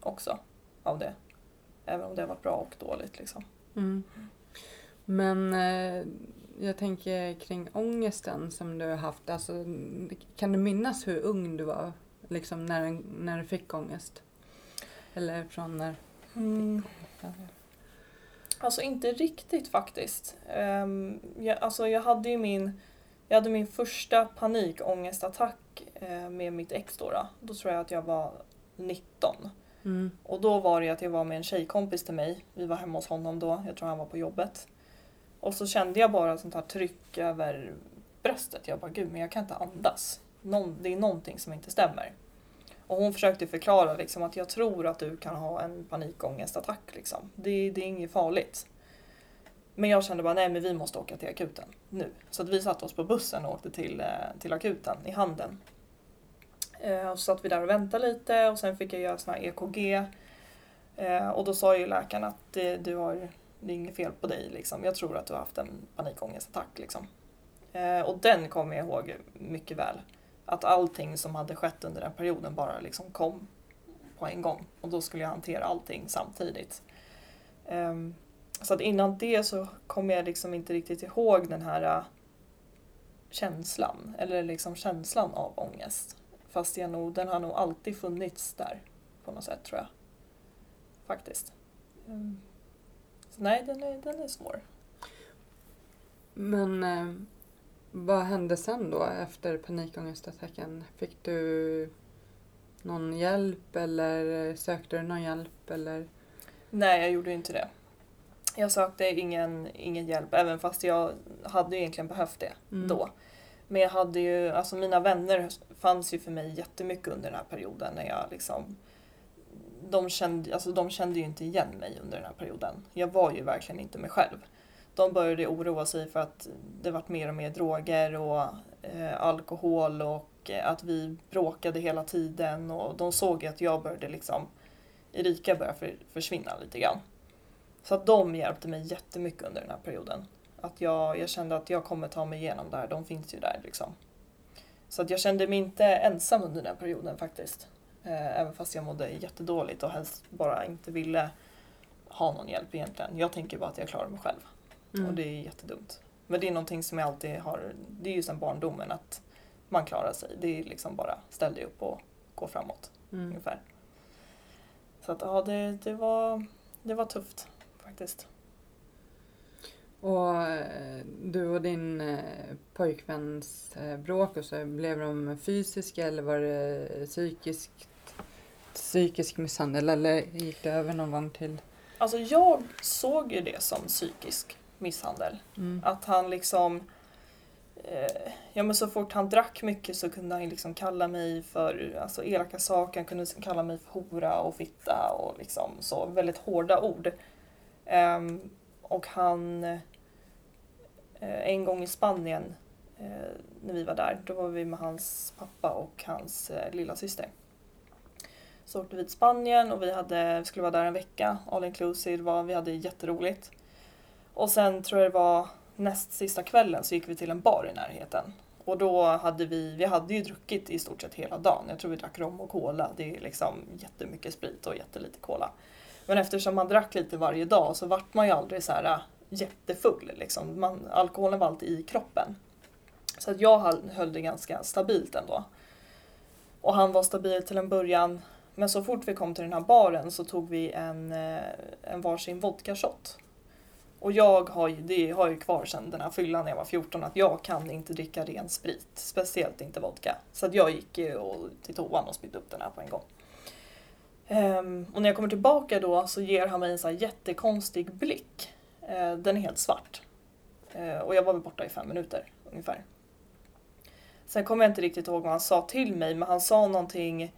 också av det. Även om det har varit bra och dåligt liksom. Mm. Men eh, jag tänker kring ångesten som du har haft. Alltså, kan du minnas hur ung du var? Liksom när, när du fick ångest? Eller från när? Alltså inte riktigt faktiskt. Um, jag, alltså jag hade ju min, jag hade min första panikångestattack eh, med mitt ex då. Då tror jag att jag var 19. Mm. Och då var det att jag var med en tjejkompis till mig. Vi var hemma hos honom då. Jag tror han var på jobbet. Och så kände jag bara ett sånt här tryck över bröstet. Jag bara, gud men jag kan inte andas. Någon, det är någonting som inte stämmer. Och hon försökte förklara liksom att jag tror att du kan ha en panikångestattack. Liksom. Det, det är inget farligt. Men jag kände bara, nej men vi måste åka till akuten nu. Så att vi satte oss på bussen och åkte till, eh, till akuten i Handen. Eh, och så satt vi där och väntade lite och sen fick jag göra såna här EKG. Eh, och då sa ju läkaren att det, du har, det är inget fel på dig. Liksom. Jag tror att du har haft en panikångestattack. Liksom. Eh, och den kommer jag ihåg mycket väl. Att allting som hade skett under den perioden bara liksom kom på en gång. Och då skulle jag hantera allting samtidigt. Ehm, så att innan det så kommer jag liksom inte riktigt ihåg den här äh, känslan. Eller liksom känslan av ångest. Fast jag nog, den har nog alltid funnits där på något sätt tror jag. Faktiskt. Ehm, Så nej, den är, den är svår. Men eh, vad hände sen då efter panikångestattacken? Fick du någon hjälp eller sökte du någon hjälp eller? Nej, jag gjorde inte det. Jag sökte ingen, ingen hjälp, även fast jag hade egentligen behövt det Mm. då. Men jag hade ju, alltså mina vänner fanns ju för mig jättemycket under den här perioden när jag liksom de kände, alltså de kände ju inte igen mig under den här perioden. Jag var ju verkligen inte mig själv. De började oroa sig för att det vart mer och mer droger och eh, alkohol och eh, att vi bråkade hela tiden och de såg ju att jag började liksom Erika började för, försvinna lite grann. Så att de hjälpte mig jättemycket under den här perioden. Att jag, jag kände att jag kommer ta mig igenom det här, de finns ju där liksom. Så att jag kände mig inte ensam under den perioden faktiskt. Eh, även fast jag mådde jättedåligt och helst bara inte ville ha någon hjälp egentligen. Jag tänker bara att jag klarar mig själv. Mm. Och det är jättedumt. Men det är någonting som jag alltid har, det är ju sedan barndomen att man klarar sig. Det är liksom bara ställ dig upp och gå framåt Mm. ungefär. Så att ja, det, det, var, det var tufft faktiskt. Och eh, du och din eh, pojkväns eh, bråk, och så, blev de fysiska eller var det psykisk, psykisk misshandel eller gick det över någon gång till? Alltså jag såg ju det som psykisk misshandel. Mm. Att han liksom eh, Ja men så fort han drack mycket så kunde han liksom kalla mig för alltså, elaka saker. Han kunde kalla mig för hora och fitta och liksom så väldigt hårda ord. Ehm, och han eh, Eh, en gång i Spanien eh, när vi var där, då var vi med hans pappa och hans eh, lilla syster. Så åkte vi till Spanien och vi hade, skulle vara där en vecka, all inclusive, var, vi hade jätteroligt. Och sen tror jag det var näst sista kvällen så gick vi till en bar i närheten. Och då hade vi, vi hade ju druckit i stort sett hela dagen. Jag tror vi drack rom och cola. Det är liksom jättemycket sprit och jättelite cola. Men eftersom man drack lite varje dag så vart man ju aldrig så här jättefull. Liksom. Man, alkoholen var alltid i kroppen. Så att jag höll, det ganska stabilt ändå. Och han var stabil till en början. Men så fort vi kom till den här baren så tog vi en, eh, en varsin vodkashot. Och jag har ju, det har ju kvar sedan den här fyllan när jag var 14 att jag kan inte dricka ren sprit. Speciellt inte vodka. Så att jag gick och- till toan och spydde upp den här på en gång. Um, och när jag kommer tillbaka då så ger han mig en så här jättekonstig blick. Eh, den är helt svart. Eh, och jag var väl borta i fem minuter ungefär. Sen kommer jag inte riktigt ihåg vad han sa till mig men han sa någonting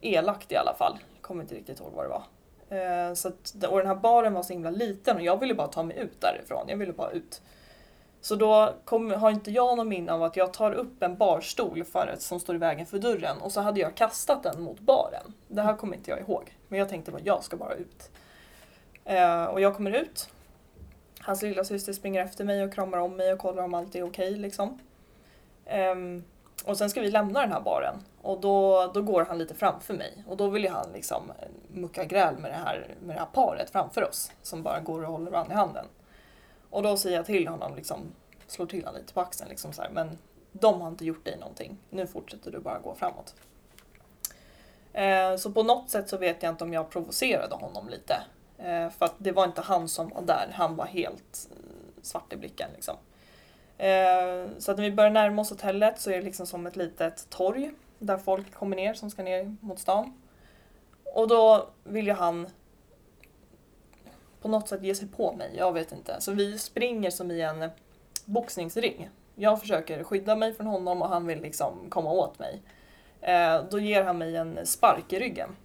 elakt i alla fall. Jag kommer inte riktigt ihåg vad det var. Eh, Så att, och den här baren var så himla liten och jag ville bara ta mig ut därifrån. Jag ville bara ut. Så då kom, har inte jag någon minne av att jag tar upp en barstol för, som står i vägen för dörren och så hade jag kastat den mot baren. Det här kommer inte jag ihåg. Men jag tänkte bara, jag ska bara ut. Eh, och jag kommer ut. Hans lilla syster springer efter mig och kramar om mig och kollar om allt är okej liksom. Ehm, och sen ska vi lämna den här baren och då, då går han lite framför mig och då vill ju han liksom mucka gräl med det, här, med det här paret framför oss som bara går och håller varandra i handen. Och då säger jag till honom, liksom, slår till honom lite på axeln, liksom så här, men de har inte gjort dig någonting. Nu fortsätter du bara gå framåt. Eh, så på något sätt så vet jag inte om jag provocerade honom lite. Eh, för att det var inte han som var där, han var helt eh, svart i blicken. Liksom. Eh, så att när vi börjar närma oss hotellet så är det liksom som ett litet torg där folk kommer ner som ska ner mot stan. Och då vill ju han på något sätt ge sig på mig, jag vet inte. Så vi springer som i en boxningsring. Jag försöker skydda mig från honom och han vill liksom komma åt mig. Då ger han mig en spark i ryggen,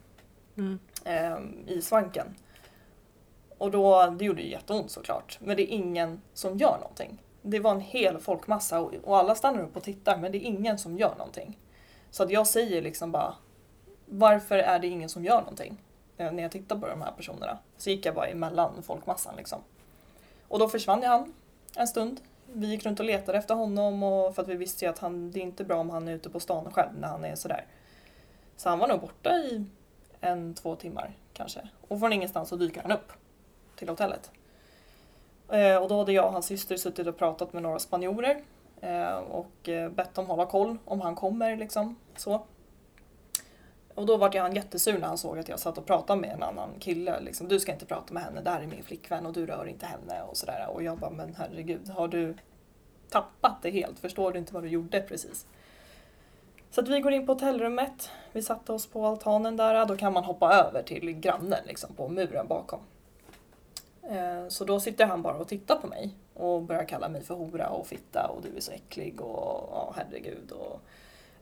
Mm. eh, i svanken. Och då, det gjorde ju jätteont såklart, men det är ingen som gör någonting. Det var en hel folkmassa och, och alla stannar upp och tittar men det är ingen som gör någonting. Så att jag säger liksom bara varför är det ingen som gör någonting? Eh, när jag tittar på de här personerna. Så gick jag bara emellan folkmassan liksom. Och då försvann ju han en stund. Vi gick runt och letade efter honom och för att vi visste ju att han, det är inte bra om han är ute på stan själv när han är sådär. Så han var nog borta i en, två timmar kanske. Och från ingenstans så dyker han upp till hotellet. Eh, och då hade jag och hans syster suttit och pratat med några spanjorer eh, och eh, bett dem hålla koll om han kommer liksom. Så. Och då vart han jättesur när han såg att jag satt och pratade med en annan kille. Liksom, du ska inte prata med henne, det här är min flickvän och du rör inte henne och sådär. Och jag bara, men herregud, har du tappat det helt? Förstår du inte vad du gjorde precis? Så att vi går in på hotellrummet, vi satte oss på altanen där, då kan man hoppa över till grannen liksom, på muren bakom. Eh, så då sitter han bara och tittar på mig och börjar kalla mig för hora och fitta och du är så äcklig och ja, herregud och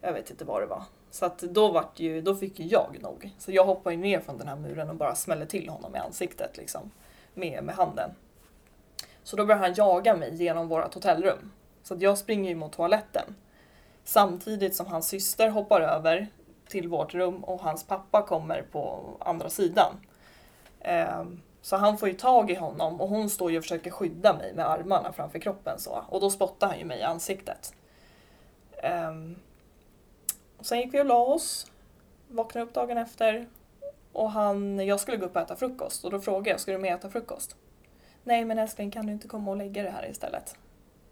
jag vet inte vad det var. Så att då, vart ju, då fick ju jag nog. Så jag hoppar ju ner från den här muren och bara smäller till honom i ansiktet liksom, med, med handen. Så då börjar han jaga mig genom vårt hotellrum. Så att jag springer ju mot toaletten. Samtidigt som hans syster hoppar över till vårt rum och hans pappa kommer på andra sidan. Ehm, så han får ju tag i honom och hon står ju och försöker skydda mig med armarna framför kroppen så. Och då spottar han ju mig i ansiktet. Um, och sen gick vi och la oss. Vaknade upp dagen efter. Och han, jag skulle gå upp och äta frukost och då frågade jag, ska du med och äta frukost? Nej men älskling kan du inte komma och lägga det här istället?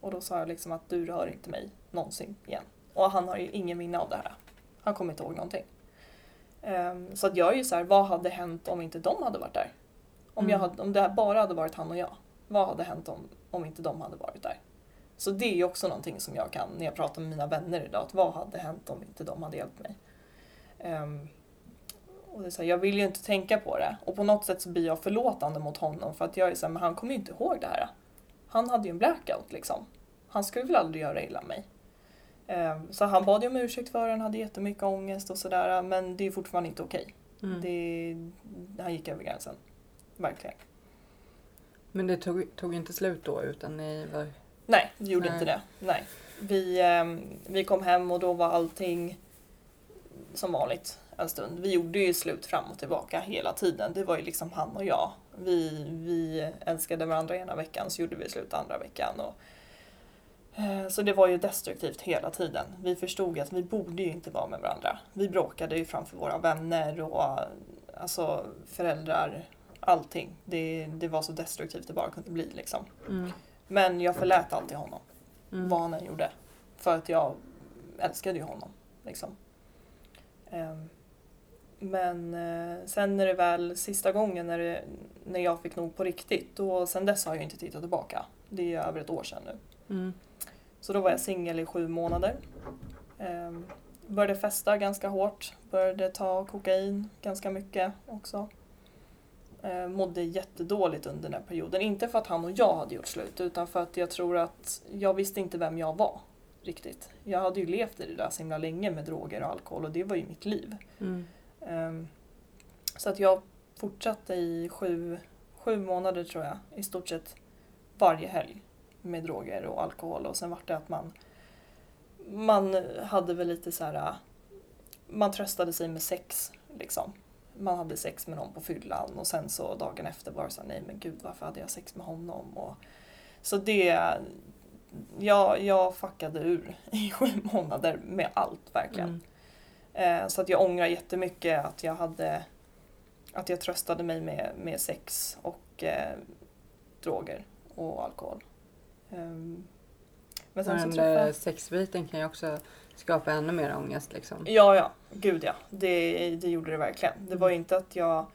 Och då sa jag liksom att du rör inte mig någonsin igen. Och han har ju ingen minne av det här. Han kommer inte ihåg någonting. Um, så att jag är ju så här, vad hade hänt om inte de hade varit där? Om, jag Mm. hade, om det här bara hade varit han och jag, vad hade hänt om, om inte de hade varit där? Så det är ju också någonting som jag kan när jag pratar med mina vänner idag, att vad hade hänt om inte de hade hjälpt mig? Ehm, och det är så här, jag vill ju inte tänka på det och på något sätt så blir jag förlåtande mot honom för att jag är så här, men han kommer ju inte ihåg det här. Han hade ju en blackout liksom. Han skulle väl aldrig göra illa mig. Ehm, Så han bad ju om ursäkt för den, hade jättemycket ångest och sådär men det är fortfarande inte okej. Mm. Det, han gick över gränsen. Verkligen. Men det tog, tog inte slut då utan ni var... Nej, det gjorde Nej. inte det. Nej. Vi, ehm, vi kom hem och då var allting som vanligt en stund. Vi gjorde ju slut fram och tillbaka hela tiden. Det var ju liksom han och jag. Vi, vi älskade varandra ena veckan så gjorde vi slut andra veckan. Och, eh, så det var ju destruktivt hela tiden. Vi förstod att vi borde ju inte vara med varandra. Vi bråkade ju framför våra vänner och alltså föräldrar. Allting. Det, det var så destruktivt det bara kunde bli liksom. Mm. Men jag förlät alltid honom, Mm. vad han än gjorde. För att jag älskade ju honom. Liksom. Ehm, Men eh, sen när det väl sista gången när, det, när jag fick nog på riktigt, då, sen dess har jag inte tittat tillbaka. Det är över ett år sedan nu. Mm. Så då var jag singel i sju månader. Ehm, började festa ganska hårt, började ta kokain ganska mycket också. Ehm, mådde jättedåligt under den här perioden. Inte för att han och jag hade gjort slut utan för att jag tror att jag visste inte vem jag var riktigt. Jag hade ju levt i det där så himla länge med droger och alkohol och det var ju mitt liv. Mm. Ehm, så att jag fortsatte i sju, sju månader tror jag, i stort sett varje helg med droger och alkohol och sen vart det att man man hade väl lite så här man tröstade sig med sex liksom. Man hade sex med någon på fyllan och sen så dagen efter var det så nej men gud varför hade jag sex med honom? Och, så det, jag, jag fuckade ur [LAUGHS] i sju månader med allt verkligen. Mm. Eh, Så att jag ångrar jättemycket att jag hade att jag tröstade mig med, med sex och eh, droger och alkohol. Ehm, men sen så Den träffade sexbiten kan ju också skapa ännu mer ångest liksom. Ja, ja, gud ja. Det, det gjorde det verkligen. Det var ju inte att jag...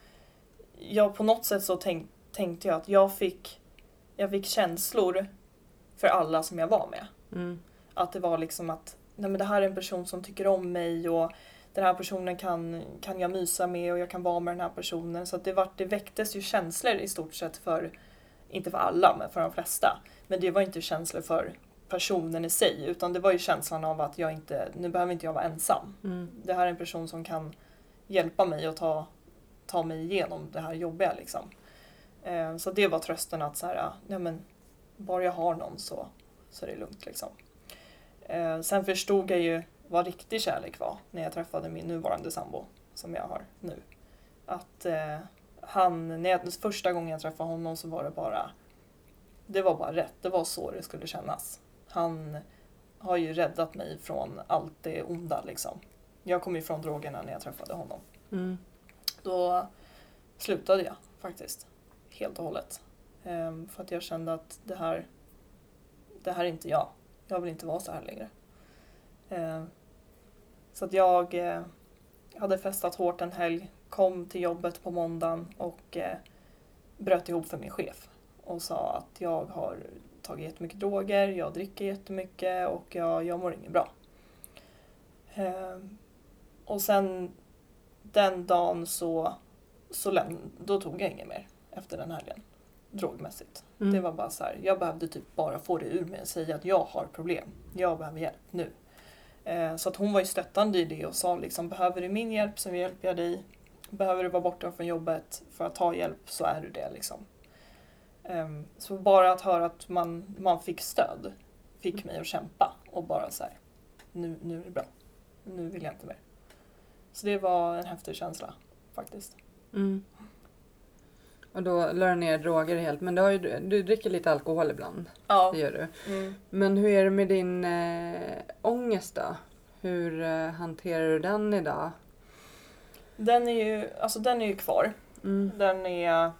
jag på något sätt så tänk, tänkte jag att jag fick, jag fick känslor för alla som jag var med. Mm. Att det var liksom att nej men det här är en person som tycker om mig och den här personen kan, kan jag mysa med och jag kan vara med den här personen. Så att det, var, det väcktes ju känslor i stort sett för, inte för alla, men för de flesta. Men det var inte känslor för personen i sig utan det var ju känslan av att jag inte, nu behöver inte jag vara ensam. Mm. Det här är en person som kan hjälpa mig att ta, ta mig igenom det här jobbiga liksom. Eh, så det var trösten att så här, ja men bara jag har någon så, så är det lugnt liksom. Eh, sen förstod jag ju vad riktig kärlek var när jag träffade min nuvarande sambo som jag har nu. Att eh, han, när jag, första gången jag träffade honom så var det bara det var bara rätt, det var så det skulle kännas. Han har ju räddat mig från allt det onda liksom. Jag kom ju från drogerna när jag träffade honom. Mm. Då slutade jag faktiskt. Helt och hållet. Ehm, för att jag kände att det här, det här är inte jag. Jag vill inte vara så här längre. Ehm, så att jag eh, hade festat hårt en helg, kom till jobbet på måndagen och eh, bröt ihop för min chef och sa att jag har tagit jättemycket droger, jag dricker jättemycket och jag, jag mår inget bra. Ehm, och sen den dagen så, så läm- då tog jag inget mer efter den helgen. Drogmässigt. Mm. Det var bara så här, jag behövde typ bara få det ur mig och säga att jag har problem. Jag behöver hjälp nu. Eh, så att hon var ju stöttande i det och sa liksom, behöver du min hjälp så hjälper jag dig. Behöver du vara borta från jobbet för att ta hjälp så är du det liksom. Ehm, så bara att höra att man, man fick stöd fick mig att kämpa och bara så här, nu, nu är det bra. Nu vill jag inte mer. Så det var en häftig känsla faktiskt. Mm. Och då la du ner droger helt. Men du, ju, du dricker lite alkohol ibland. Ja. Det gör du. Mm. Men hur är det med din äh, ångest då? Hur eh, hanterar du den idag? Den är ju, alltså den är ju kvar. Mm. Den är...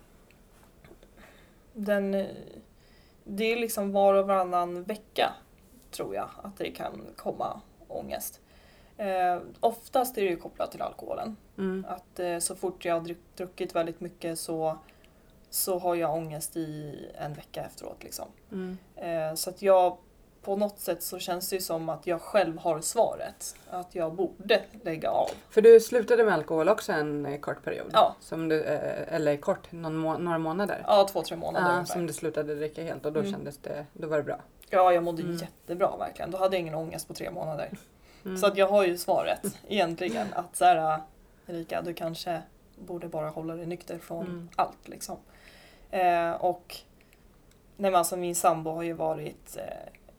Den... Det är liksom var och varannan vecka tror jag att det kan komma ångest. Eh, oftast är det ju kopplat till alkoholen. Mm. Att eh, så fort jag har druck- druckit väldigt mycket så, så har jag ångest i en vecka efteråt. Liksom. Mm. Eh, så att jag, på något sätt så känns det ju som att jag själv har svaret. Att jag borde lägga av. För du slutade med alkohol också en eh, kort period? Ja. Som du, eh, eller kort, må- några månader? Ja, två, tre månader Ja, ungefär. som du slutade dricka helt och då Mm. kändes det, då var det bra? Ja, jag mådde Mm. jättebra verkligen. Då hade jag ingen ångest på tre månader. Mm. Så att jag har ju svaret egentligen. Att så här, Erika, du kanske borde bara hålla dig nykter från Mm. allt liksom. Eh, och nej, men alltså, min sambo har ju varit eh,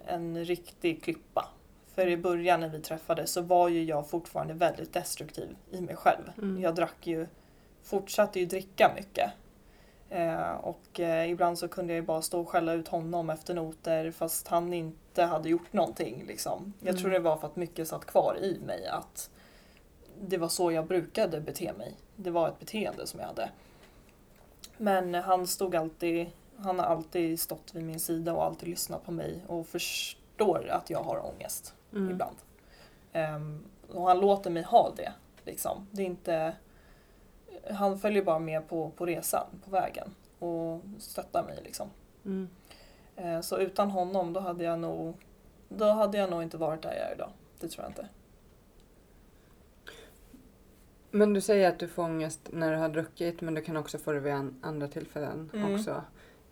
en riktig klippa. För i början när vi träffades så var ju jag fortfarande väldigt destruktiv i mig själv. Mm. Jag drack ju, fortsatte ju dricka mycket. Eh, och eh, ibland så kunde jag ju bara stå och skälla ut honom efter noter fast han inte hade gjort någonting. Liksom. Jag Mm. tror det var för att mycket satt kvar i mig. Att det var så jag brukade bete mig. Det var ett beteende som jag hade. Men han stod alltid, han har alltid stått vid min sida och alltid lyssnat på mig och förstår att jag har ångest Mm. ibland. Ehm, och han låter mig ha det. Liksom. det är inte, han följer bara med på, på resan, på vägen och stöttar mig. Liksom. Mm. Eh, så utan honom då hade jag nog då hade jag nog inte varit där jag är idag. Det tror jag inte. Men du säger att du får ångest när du har druckit men du kan också få det vid an- andra tillfällen Mm. också.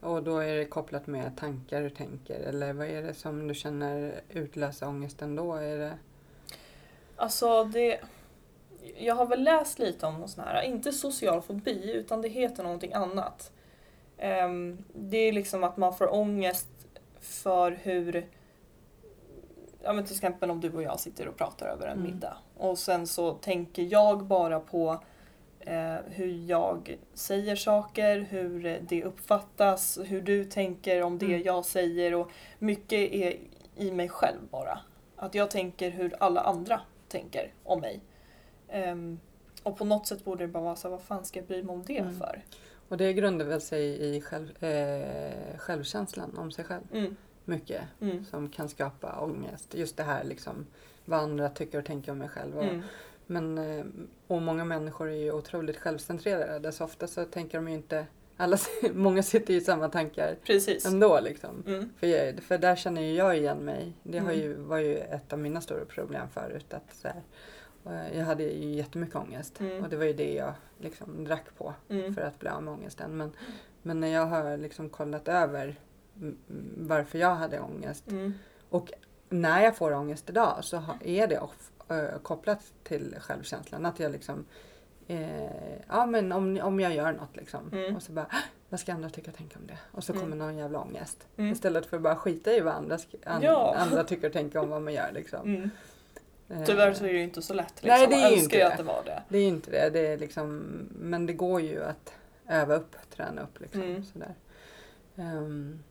Och då är det kopplat med tankar du tänker eller vad är det som du känner utlöser ångesten då? Är det... Alltså det... Jag har väl läst lite om sån här, inte social fobi utan det heter någonting annat. Ehm, det är liksom att man får ångest för hur... Ja men till exempel om du och jag sitter och pratar över en Mm. middag och sen så tänker jag bara på hur jag säger saker, hur det uppfattas, hur du tänker om det Mm. jag säger och mycket är i mig själv bara. Att jag tänker hur alla andra tänker om mig. Ehm, och på något sätt borde det bara vara så vad fan ska jag bry mig om det Mm. för? Och det grundar väl sig i själv, eh, självkänslan om sig själv. Mm, Mycket mm, som kan skapa ångest. Just det här liksom vad andra tycker och tänker om mig själv. Och, mm, Men, eh, och många människor är ju otroligt självcentrerade så ofta så tänker de ju inte alla, [LAUGHS] många sitter ju i samma tankar precis. ändå liksom. Mm, För, jag, för där känner ju jag igen mig. Det har Mm. ju, var ju ett av mina stora problem förut. Att så här, eh, jag hade ju jättemycket ångest Mm. och det var ju det jag liksom drack på mm, för att bli av med ångesten. Men, men när jag har liksom kollat över varför jag hade ångest mm, och när jag får ångest idag så är det of, ö, kopplat till självkänslan. Att jag liksom, eh, ja men om, om jag gör något liksom. Mm. Och så bara, "Ah, vad ska andra tycka och tänka om det? Och så Mm. kommer någon jävla ångest. mm, Istället för att bara skita i vad andra, an, Ja. andra tycker och tänker om vad man gör liksom. mm. Eh, Tyvärr så är det ju inte så lätt. Liksom. Nej, det är ju inte det. att det var det. Det är inte det. det är liksom, men det går ju att öva upp, träna upp liksom. Mm. Sådär. Ehm,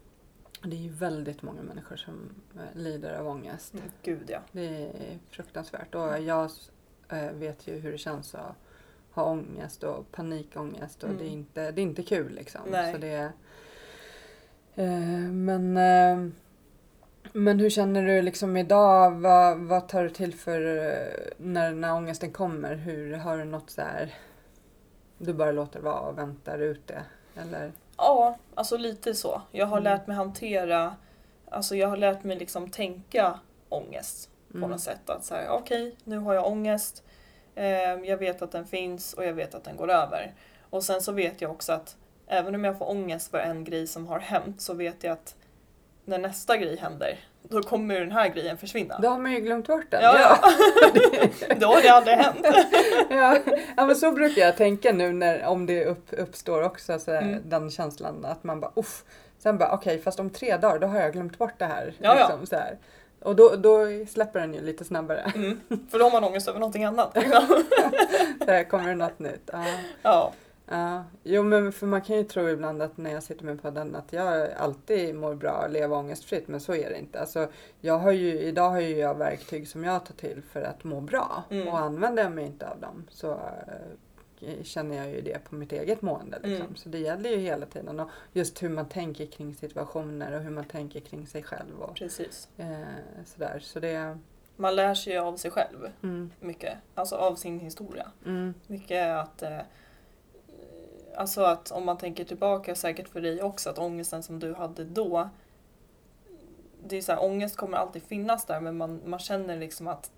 det är ju väldigt många människor som eh, lider av ångest. Mm, Gud ja. Det är fruktansvärt. Och jag eh, vet ju hur det känns att ha ångest och panikångest. Och Mm. det, är inte, det är inte kul liksom. Nej. Så det eh, men, eh, men hur känner du liksom idag? Vad, vad tar du till för eh, när, när ångesten kommer? Hur, har du något så här du bara låter vara och väntar ut det? Eller? Ja, alltså lite så. Jag har Mm. lärt mig hantera, alltså jag har lärt mig liksom tänka ångest på Mm. något sätt. Att säga okej, nu har jag ångest. Eh, jag vet att den finns och jag vet att den går över. Och sen så vet jag också att även om jag får ångest för en grej som har hänt så vet jag att när nästa grej händer, då kommer den här grejen försvinna. Då har man ju glömt bort den. Ja, ja. [LAUGHS] då har det aldrig hänt. [LAUGHS] ja, ja men så brukar jag tänka nu när, om det upp, uppstår också så här, Mm. den känslan att man bara uff. Sen bara okej fast om tre dagar då har jag glömt bort det här. Ja, ja. liksom, så här. Och då, då släpper den ju lite snabbare. Mm. För då har man ångest över någonting annat. Liksom. [LAUGHS] Så här, kommer det något nytt. Ja. Ja. Ja. Jo men för man kan ju tro ibland att när jag sitter med podden att jag alltid mår bra och lever ångestfritt men så är det inte. Alltså, jag har ju, idag har ju jag verktyg som jag tar till för att må bra Mm. och använder jag mig inte av dem så eh, känner jag ju det på mitt eget mående. Liksom. Mm. Så det gäller ju hela tiden och just hur man tänker kring situationer och hur man tänker kring sig själv. Och, Precis. eh, sådär. Så det, man lär sig av sig själv Mm. mycket. Alltså av sin historia. Mm. Mycket att eh, Alltså att om man tänker tillbaka, säkert för dig också, att ångesten som du hade då Det är så här, ångest kommer alltid finnas där men man, man känner liksom att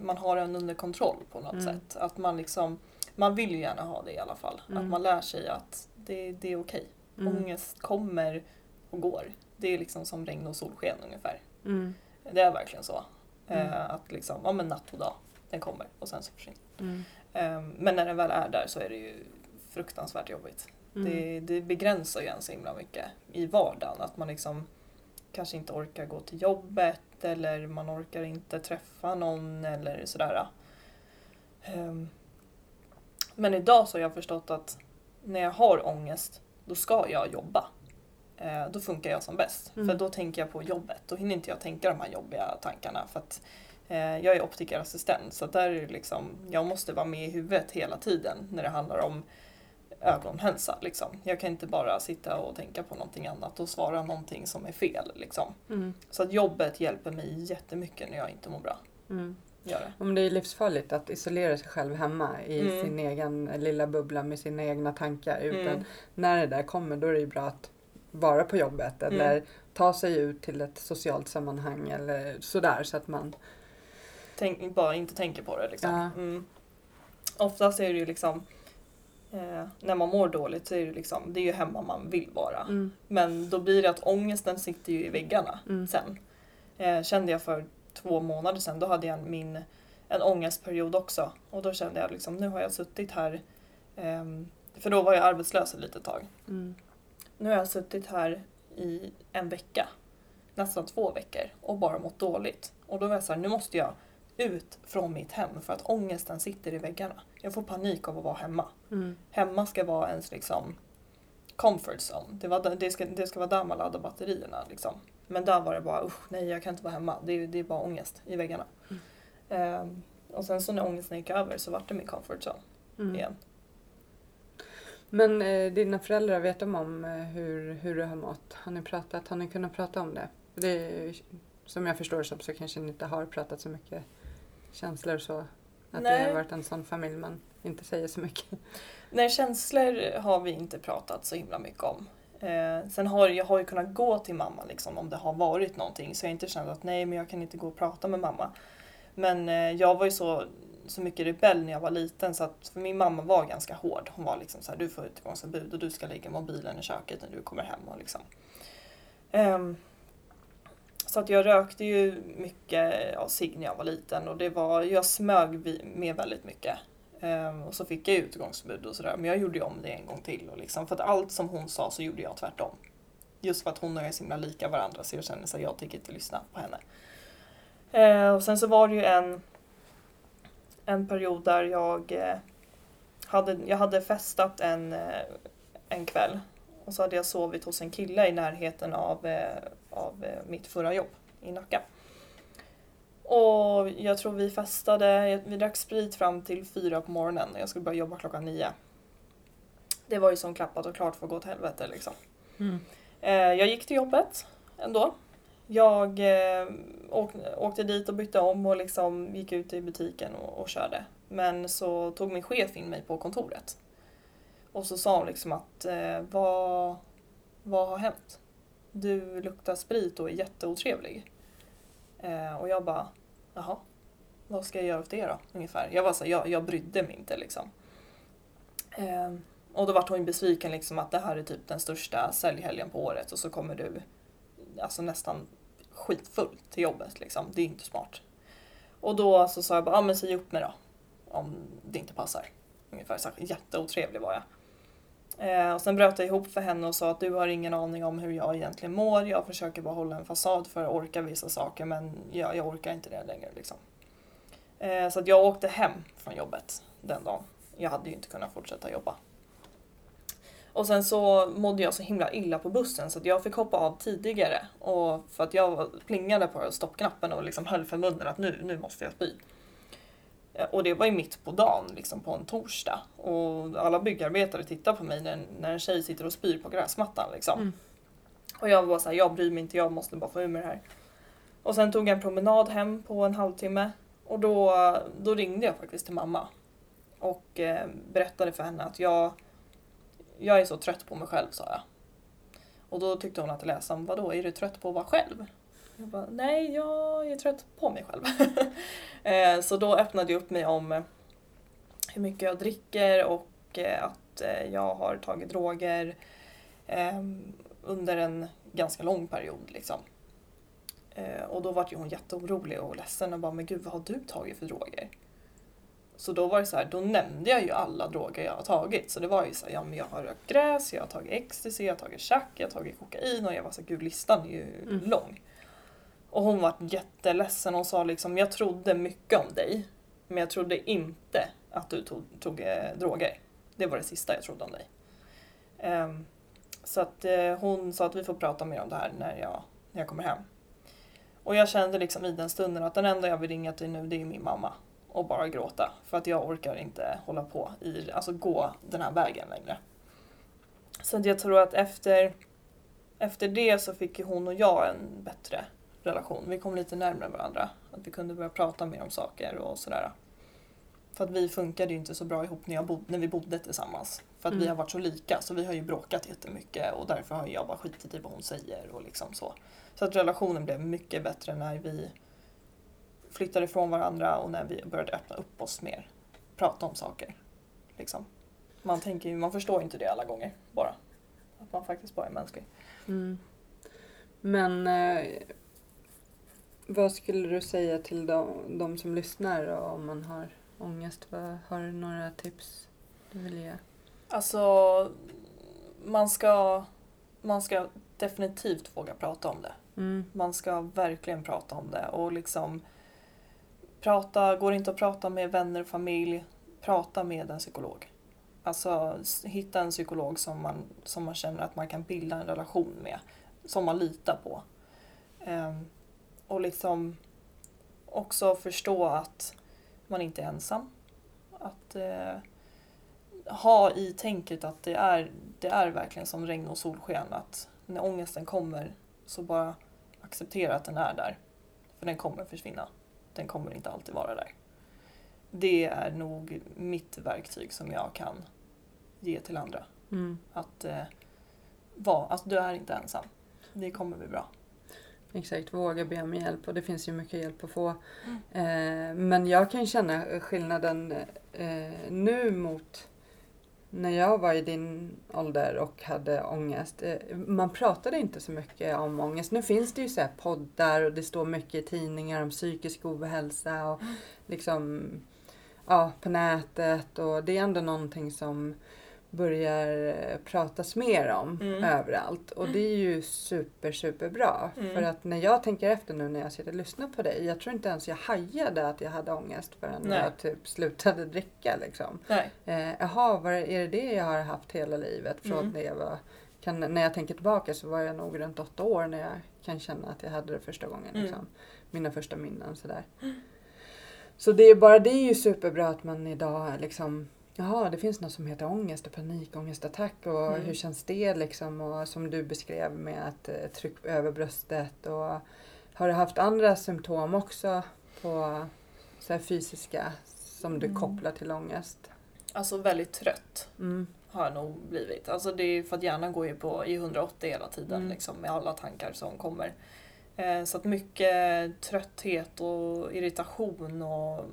man har den under kontroll på något Mm. sätt. Att man liksom Man vill ju gärna ha det i alla fall. Mm. Att man lär sig att det, det är okej. Mm. Ångest kommer och går. Det är liksom som regn och solsken ungefär. Mm. Det är verkligen så. Mm. Eh, att liksom, ja men natt och dag, den kommer och sen så försvinner Mm. eh, Men när den väl är där så är det ju fruktansvärt jobbigt. Mm. Det, det begränsar ju en så himla mycket i vardagen. Att man liksom kanske inte orkar gå till jobbet eller man orkar inte träffa någon eller sådär. Ehm, Men idag så har jag förstått att när jag har ångest då ska jag jobba. Eh, Då funkar jag som bäst. Mm. För då tänker jag på jobbet. Då hinner inte jag tänka de här jobbiga tankarna. För att eh, jag är optikerassistent så där är det liksom, jag måste vara med i huvudet hela tiden när det handlar om ögonhälsa. Liksom. Jag kan inte bara sitta och tänka på någonting annat och svara någonting som är fel. Liksom. Mm. Så att jobbet hjälper mig jättemycket när jag inte mår bra. Mm. Gör det. Om det är livsfarligt att isolera sig själv hemma i Mm. sin egen lilla bubbla med sina egna tankar. Utan Mm. när det där kommer då är det bra att vara på jobbet eller Mm. ta sig ut till ett socialt sammanhang eller sådär så att man Tänk, bara inte tänker på det. Liksom. Ja. Mm. Oftast är det ju liksom eh, när man mår dåligt så är det liksom, det är ju hemma man vill vara. mm. Men då blir det att ångesten sitter ju i väggarna Mm. sen. Eh, kände jag för två månader sedan, då hade jag min en ångestperiod också. Och då kände jag liksom, nu har jag suttit här, ehm, för då var jag arbetslös ett litet tag. Mm. Nu har jag suttit här i en vecka, nästan två veckor och bara mått dåligt. Och då var jag så här, nu måste jag ut från mitt hem för att ångesten sitter i väggarna. Jag får panik av att vara hemma. Mm. Hemma ska vara ens liksom comfort zone. Det, var, det, ska, det ska vara där man laddar batterierna. Liksom. Men där var det bara usch, nej jag kan inte vara hemma. Det är, det är bara ångest i väggarna. Ehm, och sen så när ångesten gick över så vart det min comfort zone Mm. igen. Men eh, dina föräldrar, vet de om eh, hur, hur du har mått? Har ni pratat? Har ni kunnat prata om det? det är, som jag förstår som så kanske ni inte har pratat så mycket känslor och så. Att det Nej. har varit en sån familj man inte säger så mycket. Nej, känslor har vi inte pratat så himla mycket om. Eh, sen har jag har ju kunnat gå till mamma liksom, om det har varit någonting så jag har inte känt att nej men jag kan inte gå och prata med mamma. Men eh, jag var ju så, så mycket rebell när jag var liten så att för min mamma var ganska hård. Hon var liksom så här, du får utegångsförbud och du ska lägga mobilen i köket när du kommer hem. Och liksom. Ehm, så att jag rökte ju mycket ja, cigg när jag var liten och det var, jag smög med väldigt mycket. Ehm, och så fick jag ju utegångsförbud och sådär. Men jag gjorde ju om det en gång till. Och liksom, för att allt som hon sa så gjorde jag tvärtom. Just för att hon och jag är så himla lika varandra så jag kände att jag tänker inte lyssna på henne. Ehm, och sen så var det ju en, en period där jag eh, hade, jag hade festat en, eh, en kväll. Och så hade jag sovit hos en kille i närheten av, eh, av eh, mitt förra jobb i Nacka. Och jag tror vi festade, vi drack sprit fram till fyra på morgonen och jag skulle börja jobba klockan nio. Det var ju som klappat och klart för att gå åt helvete liksom. Mm. Eh, jag gick till jobbet ändå. Jag eh, åk, åkte dit och bytte om och liksom gick ut i butiken och, och körde. Men så tog min chef in mig på kontoret. Och så sa hon liksom att vad, vad har hänt? Du luktar sprit och är jätteotrevlig. Eh, och jag bara, jaha, vad ska jag göra åt det då? Ungefär. Jag var så jag, jag brydde mig inte liksom. Eh, och då vart hon besviken liksom att det här är typ den största säljhelgen på året och så kommer du alltså nästan skitfull till jobbet liksom. Det är inte smart. Och då så sa jag bara, ja men säg upp mig då. Om det inte passar. Ungefär så jätteotrevlig var jag. Eh, och sen bröt jag ihop för henne och sa att du har ingen aning om hur jag egentligen mår. Jag försöker bara hålla en fasad för att orka vissa saker men jag, jag orkar inte det längre. Liksom. Eh, så att jag åkte hem från jobbet den dagen. Jag hade ju inte kunnat fortsätta jobba. Och sen så mådde jag så himla illa på bussen så att jag fick hoppa av tidigare. Och för att jag plingade på stoppknappen och liksom höll för munnen att nu, nu måste jag spy. Eh, Och det var ju mitt på dagen, liksom på en torsdag. Och alla byggarbetare tittar på mig när, när en tjej sitter och spyr på gräsmattan. Liksom. Mm. Och jag var så här, jag bryr mig inte, jag måste bara få ur mig det här. Och sen tog jag en promenad hem på en halvtimme och då, då ringde jag faktiskt till mamma och eh, berättade för henne att jag, jag är så trött på mig själv, sa jag. Och då tyckte hon att det lät som, vadå, är du trött på att vara själv? Jag bara, nej, jag är trött på mig själv. [LAUGHS] eh, så då öppnade jag upp mig om eh, hur mycket jag dricker och eh, att jag har tagit droger ehm, under en ganska lång period. Liksom. Och då var ju hon jätteorolig och ledsen och bara, men gud vad har du tagit för droger? Så då var det så här, då nämnde jag ju alla droger jag har tagit. Så det var ju så här, ja men jag har rökt gräs, jag har tagit ecstasy, jag har tagit chack, jag har tagit kokain och jag var så här, gud listan är ju Mm. lång. Och hon var jätteledsen och sa liksom, jag trodde mycket om dig. Men jag trodde inte att du tog, tog eh, droger. Det var det sista jag trodde om dig. Um, så att eh, hon sa att vi får prata mer om det här när jag, när jag kommer hem. Och jag kände liksom i den stunden att den enda jag vill ringa till nu det är min mamma. Och bara gråta. För att jag orkar inte hålla på i, alltså gå den här vägen längre. Så att jag tror att efter, efter det så fick ju hon och jag en bättre relation. Vi kom lite närmare varandra. Att vi kunde börja prata mer om saker och sådär. För att vi funkade ju inte så bra ihop när, jag bod, när vi bodde tillsammans. För att vi Mm. har varit så lika så vi har ju bråkat jättemycket och därför har jag bara skitit i vad hon säger och liksom så. Så att relationen blev mycket bättre när vi flyttade ifrån varandra och när vi började öppna upp oss mer. Prata om saker. Liksom. Man, tänker man förstår inte det alla gånger bara. Att man faktiskt bara är mänsklig. Mm. Men eh, vad skulle du säga till de, de som lyssnar då, om man har ångest? Vad, har du några tips du vill ge? Alltså, man ska, man ska definitivt våga prata om det. Mm. Man ska verkligen prata om det och liksom prata, går det inte att prata med vänner och familj, prata med en psykolog. Alltså hitta en psykolog som man, som man känner att man kan bilda en relation med, som man litar på. Ehm, och liksom också förstå att man inte är ensam. Att eh, ha i tänket att det är, det är verkligen som regn och solsken. Att när ångesten kommer så bara acceptera att den är där. För den kommer försvinna. Den kommer inte alltid vara där. Det är nog mitt verktyg som jag kan ge till andra. Mm. Att eh, vara, alltså du är inte ensam. Det kommer bli bra. Exakt, våga be om hjälp och det finns ju mycket hjälp att få. Eh, men jag kan känna skillnaden eh, nu mot när jag var i din ålder och hade ångest. Eh, man pratade inte så mycket om ångest. Nu finns det ju så poddar och det står mycket i tidningar om psykisk ohälsa och liksom ja, på nätet och det är ändå någonting som börjar eh, pratas mer om Mm. överallt och det är ju super super bra Mm. för att när jag tänker efter nu när jag sitter och lyssnar på dig jag tror inte ens jag hajade att jag hade ångest förrän Nej. jag typ slutade dricka liksom. Nej. Eh, jaha, var är det det jag har haft hela livet? Från Mm. jag var, kan, när jag tänker tillbaka så var jag nog runt åtta år när jag kan känna att jag hade det första gången. Mm. Liksom. Mina första minnen sådär. Så det är bara det är ju superbra att man idag liksom Jaha, det finns något som heter ångest och panikångestattack och Mm. hur känns det liksom? Och som du beskrev med att eh, tryck över bröstet och har du haft andra symptom också på så fysiska som du Mm. kopplar till ångest? Alltså väldigt trött Mm. har jag nog blivit. Alltså det är för att hjärnan går ju på i 180 hela tiden Mm. liksom, med alla tankar som kommer. Eh, så att mycket trötthet och irritation och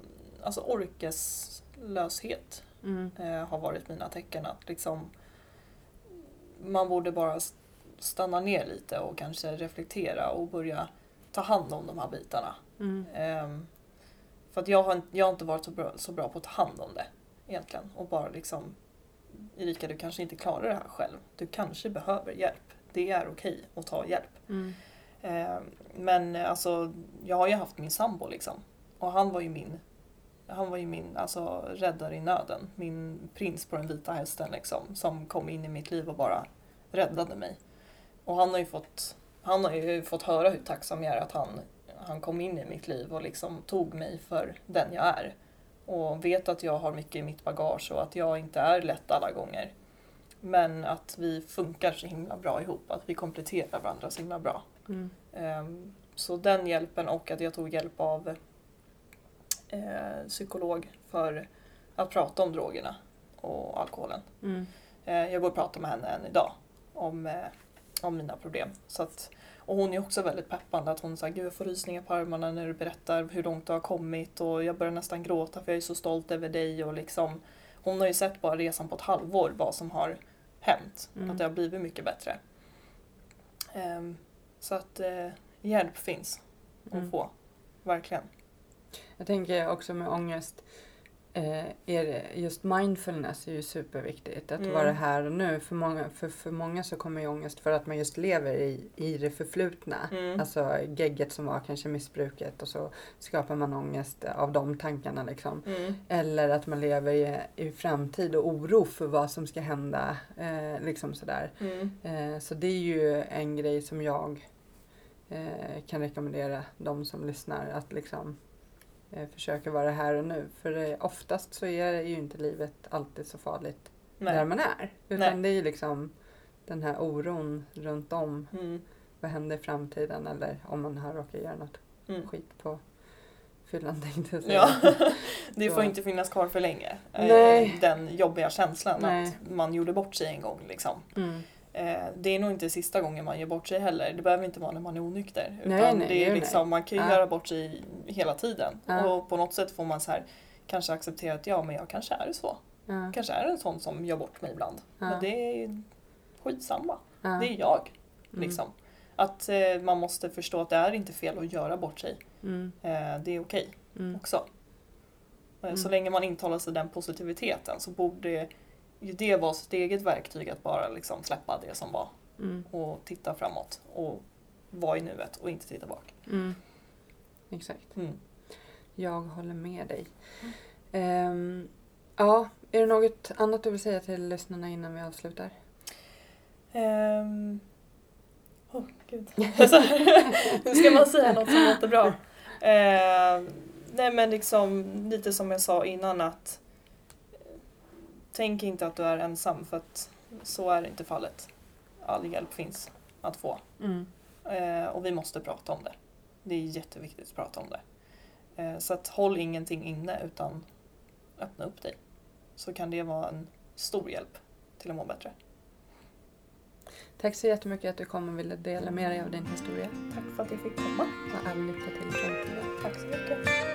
alltså orkeslöshet Mm. eh, har varit mina tecken. Att liksom, man borde bara stanna ner lite och kanske reflektera och börja ta hand om de här bitarna. Mm. Ehm, för att jag har, inte- jag har inte varit så bra, så bra på att ta hand om det egentligen. Och bara liksom, Erika du kanske inte klarar det här själv. Du kanske behöver hjälp. Det är okej att ta hjälp. Mm. Ehm, men alltså, jag har ju haft min sambo liksom. Och han var ju min, han var ju min alltså, räddare i nöden. Min prins på den vita hästen liksom. Som kom in i mitt liv och bara räddade mig. Och han har ju fått, han har ju fått höra hur tacksam jag är att han, han kom in i mitt liv och liksom tog mig för den jag är. Och vet att jag har mycket i mitt bagage och att jag inte är lätt alla gånger. Men att vi funkar så himla bra ihop, att vi kompletterar varandra så himla bra. Mm. Ehm, så den hjälpen och att jag tog hjälp av eh, psykolog för att prata om drogerna och alkoholen. Mm. Eh, jag går och pratar med henne än idag om, eh, om mina problem. Så att, och hon är också väldigt peppande. Att hon säger gud jag får rysningar på armarna när du berättar hur långt du har kommit och jag börjar nästan gråta för jag är så stolt över dig. Och liksom, hon har ju sett bara resan på ett halvår vad som har hänt. Mm. Att det har blivit mycket bättre. Ehm, så att eh, hjälp finns att Mm. få. Verkligen. Jag tänker också med ångest, eh, är just mindfulness är ju superviktigt. Att Mm. vara här och nu. För många, för, för många så kommer ju ångest för att man just lever i, i det förflutna. Mm. Alltså gegget som var kanske missbruket och så skapar man ångest av de tankarna liksom. Mm. Eller att man lever i, i framtid och oro för vad som ska hända. Eh, liksom sådär. Mm. Eh, så det är ju en grej som jag eh, kan rekommendera de som lyssnar att liksom eh, försöka vara här och nu. För oftast så är ju inte livet alltid så farligt där Nej. man är. Utan Nej. det är ju liksom den här oron runt om. Mm. Vad händer i framtiden eller om man har råkat göra något Mm. skit på fyllan [LAUGHS] tänkte jag säga. Ja, [LAUGHS] det får inte finnas kvar för länge. Eh, Nej. Den jobbiga känslan Nej. att man gjorde bort sig en gång. Liksom. Mm. Eh, Det är nog inte sista gången man gör bort sig heller. Det behöver inte vara när man är onykter. Utan Nej, nej, det är liksom, man kan ju Ja. göra bort sig hela tiden. Ja. Och på något sätt får man så här, kanske acceptera att ja, men jag kanske är så. Ja. Kanske är en sån som gör bort mig ibland. Men det är skitsamma. Det är jag. Mm. Liksom. Att eh, man måste förstå att det är inte fel att göra bort sig. Mm. Eh, det är okej Mm. också. Eh, Så Mm. länge man intalar sig den positiviteten så borde det vara sitt eget verktyg att bara liksom släppa det som var Mm. och titta framåt och vara i nuet och inte titta bak. Mm. Exakt. Mm. Jag håller med dig. Ehm, ja, är det något annat du vill säga till lyssnarna innan vi avslutar? Ehm. Oh, gud. [LAUGHS] Nu ska man säga något som låter bra. Ehm, nej men liksom lite som jag sa innan att tänk inte att du är ensam för att så är inte fallet. All hjälp finns att få. Mm. Eh, och vi måste prata om det. Det är jätteviktigt att prata om det. Eh, så att håll ingenting inne utan öppna upp dig. Så kan det vara en stor hjälp till att må bättre. Tack så jättemycket att du kom och ville dela med dig av din historia. Tack för att jag fick komma. Och all lycka till i framtiden. Tack så mycket.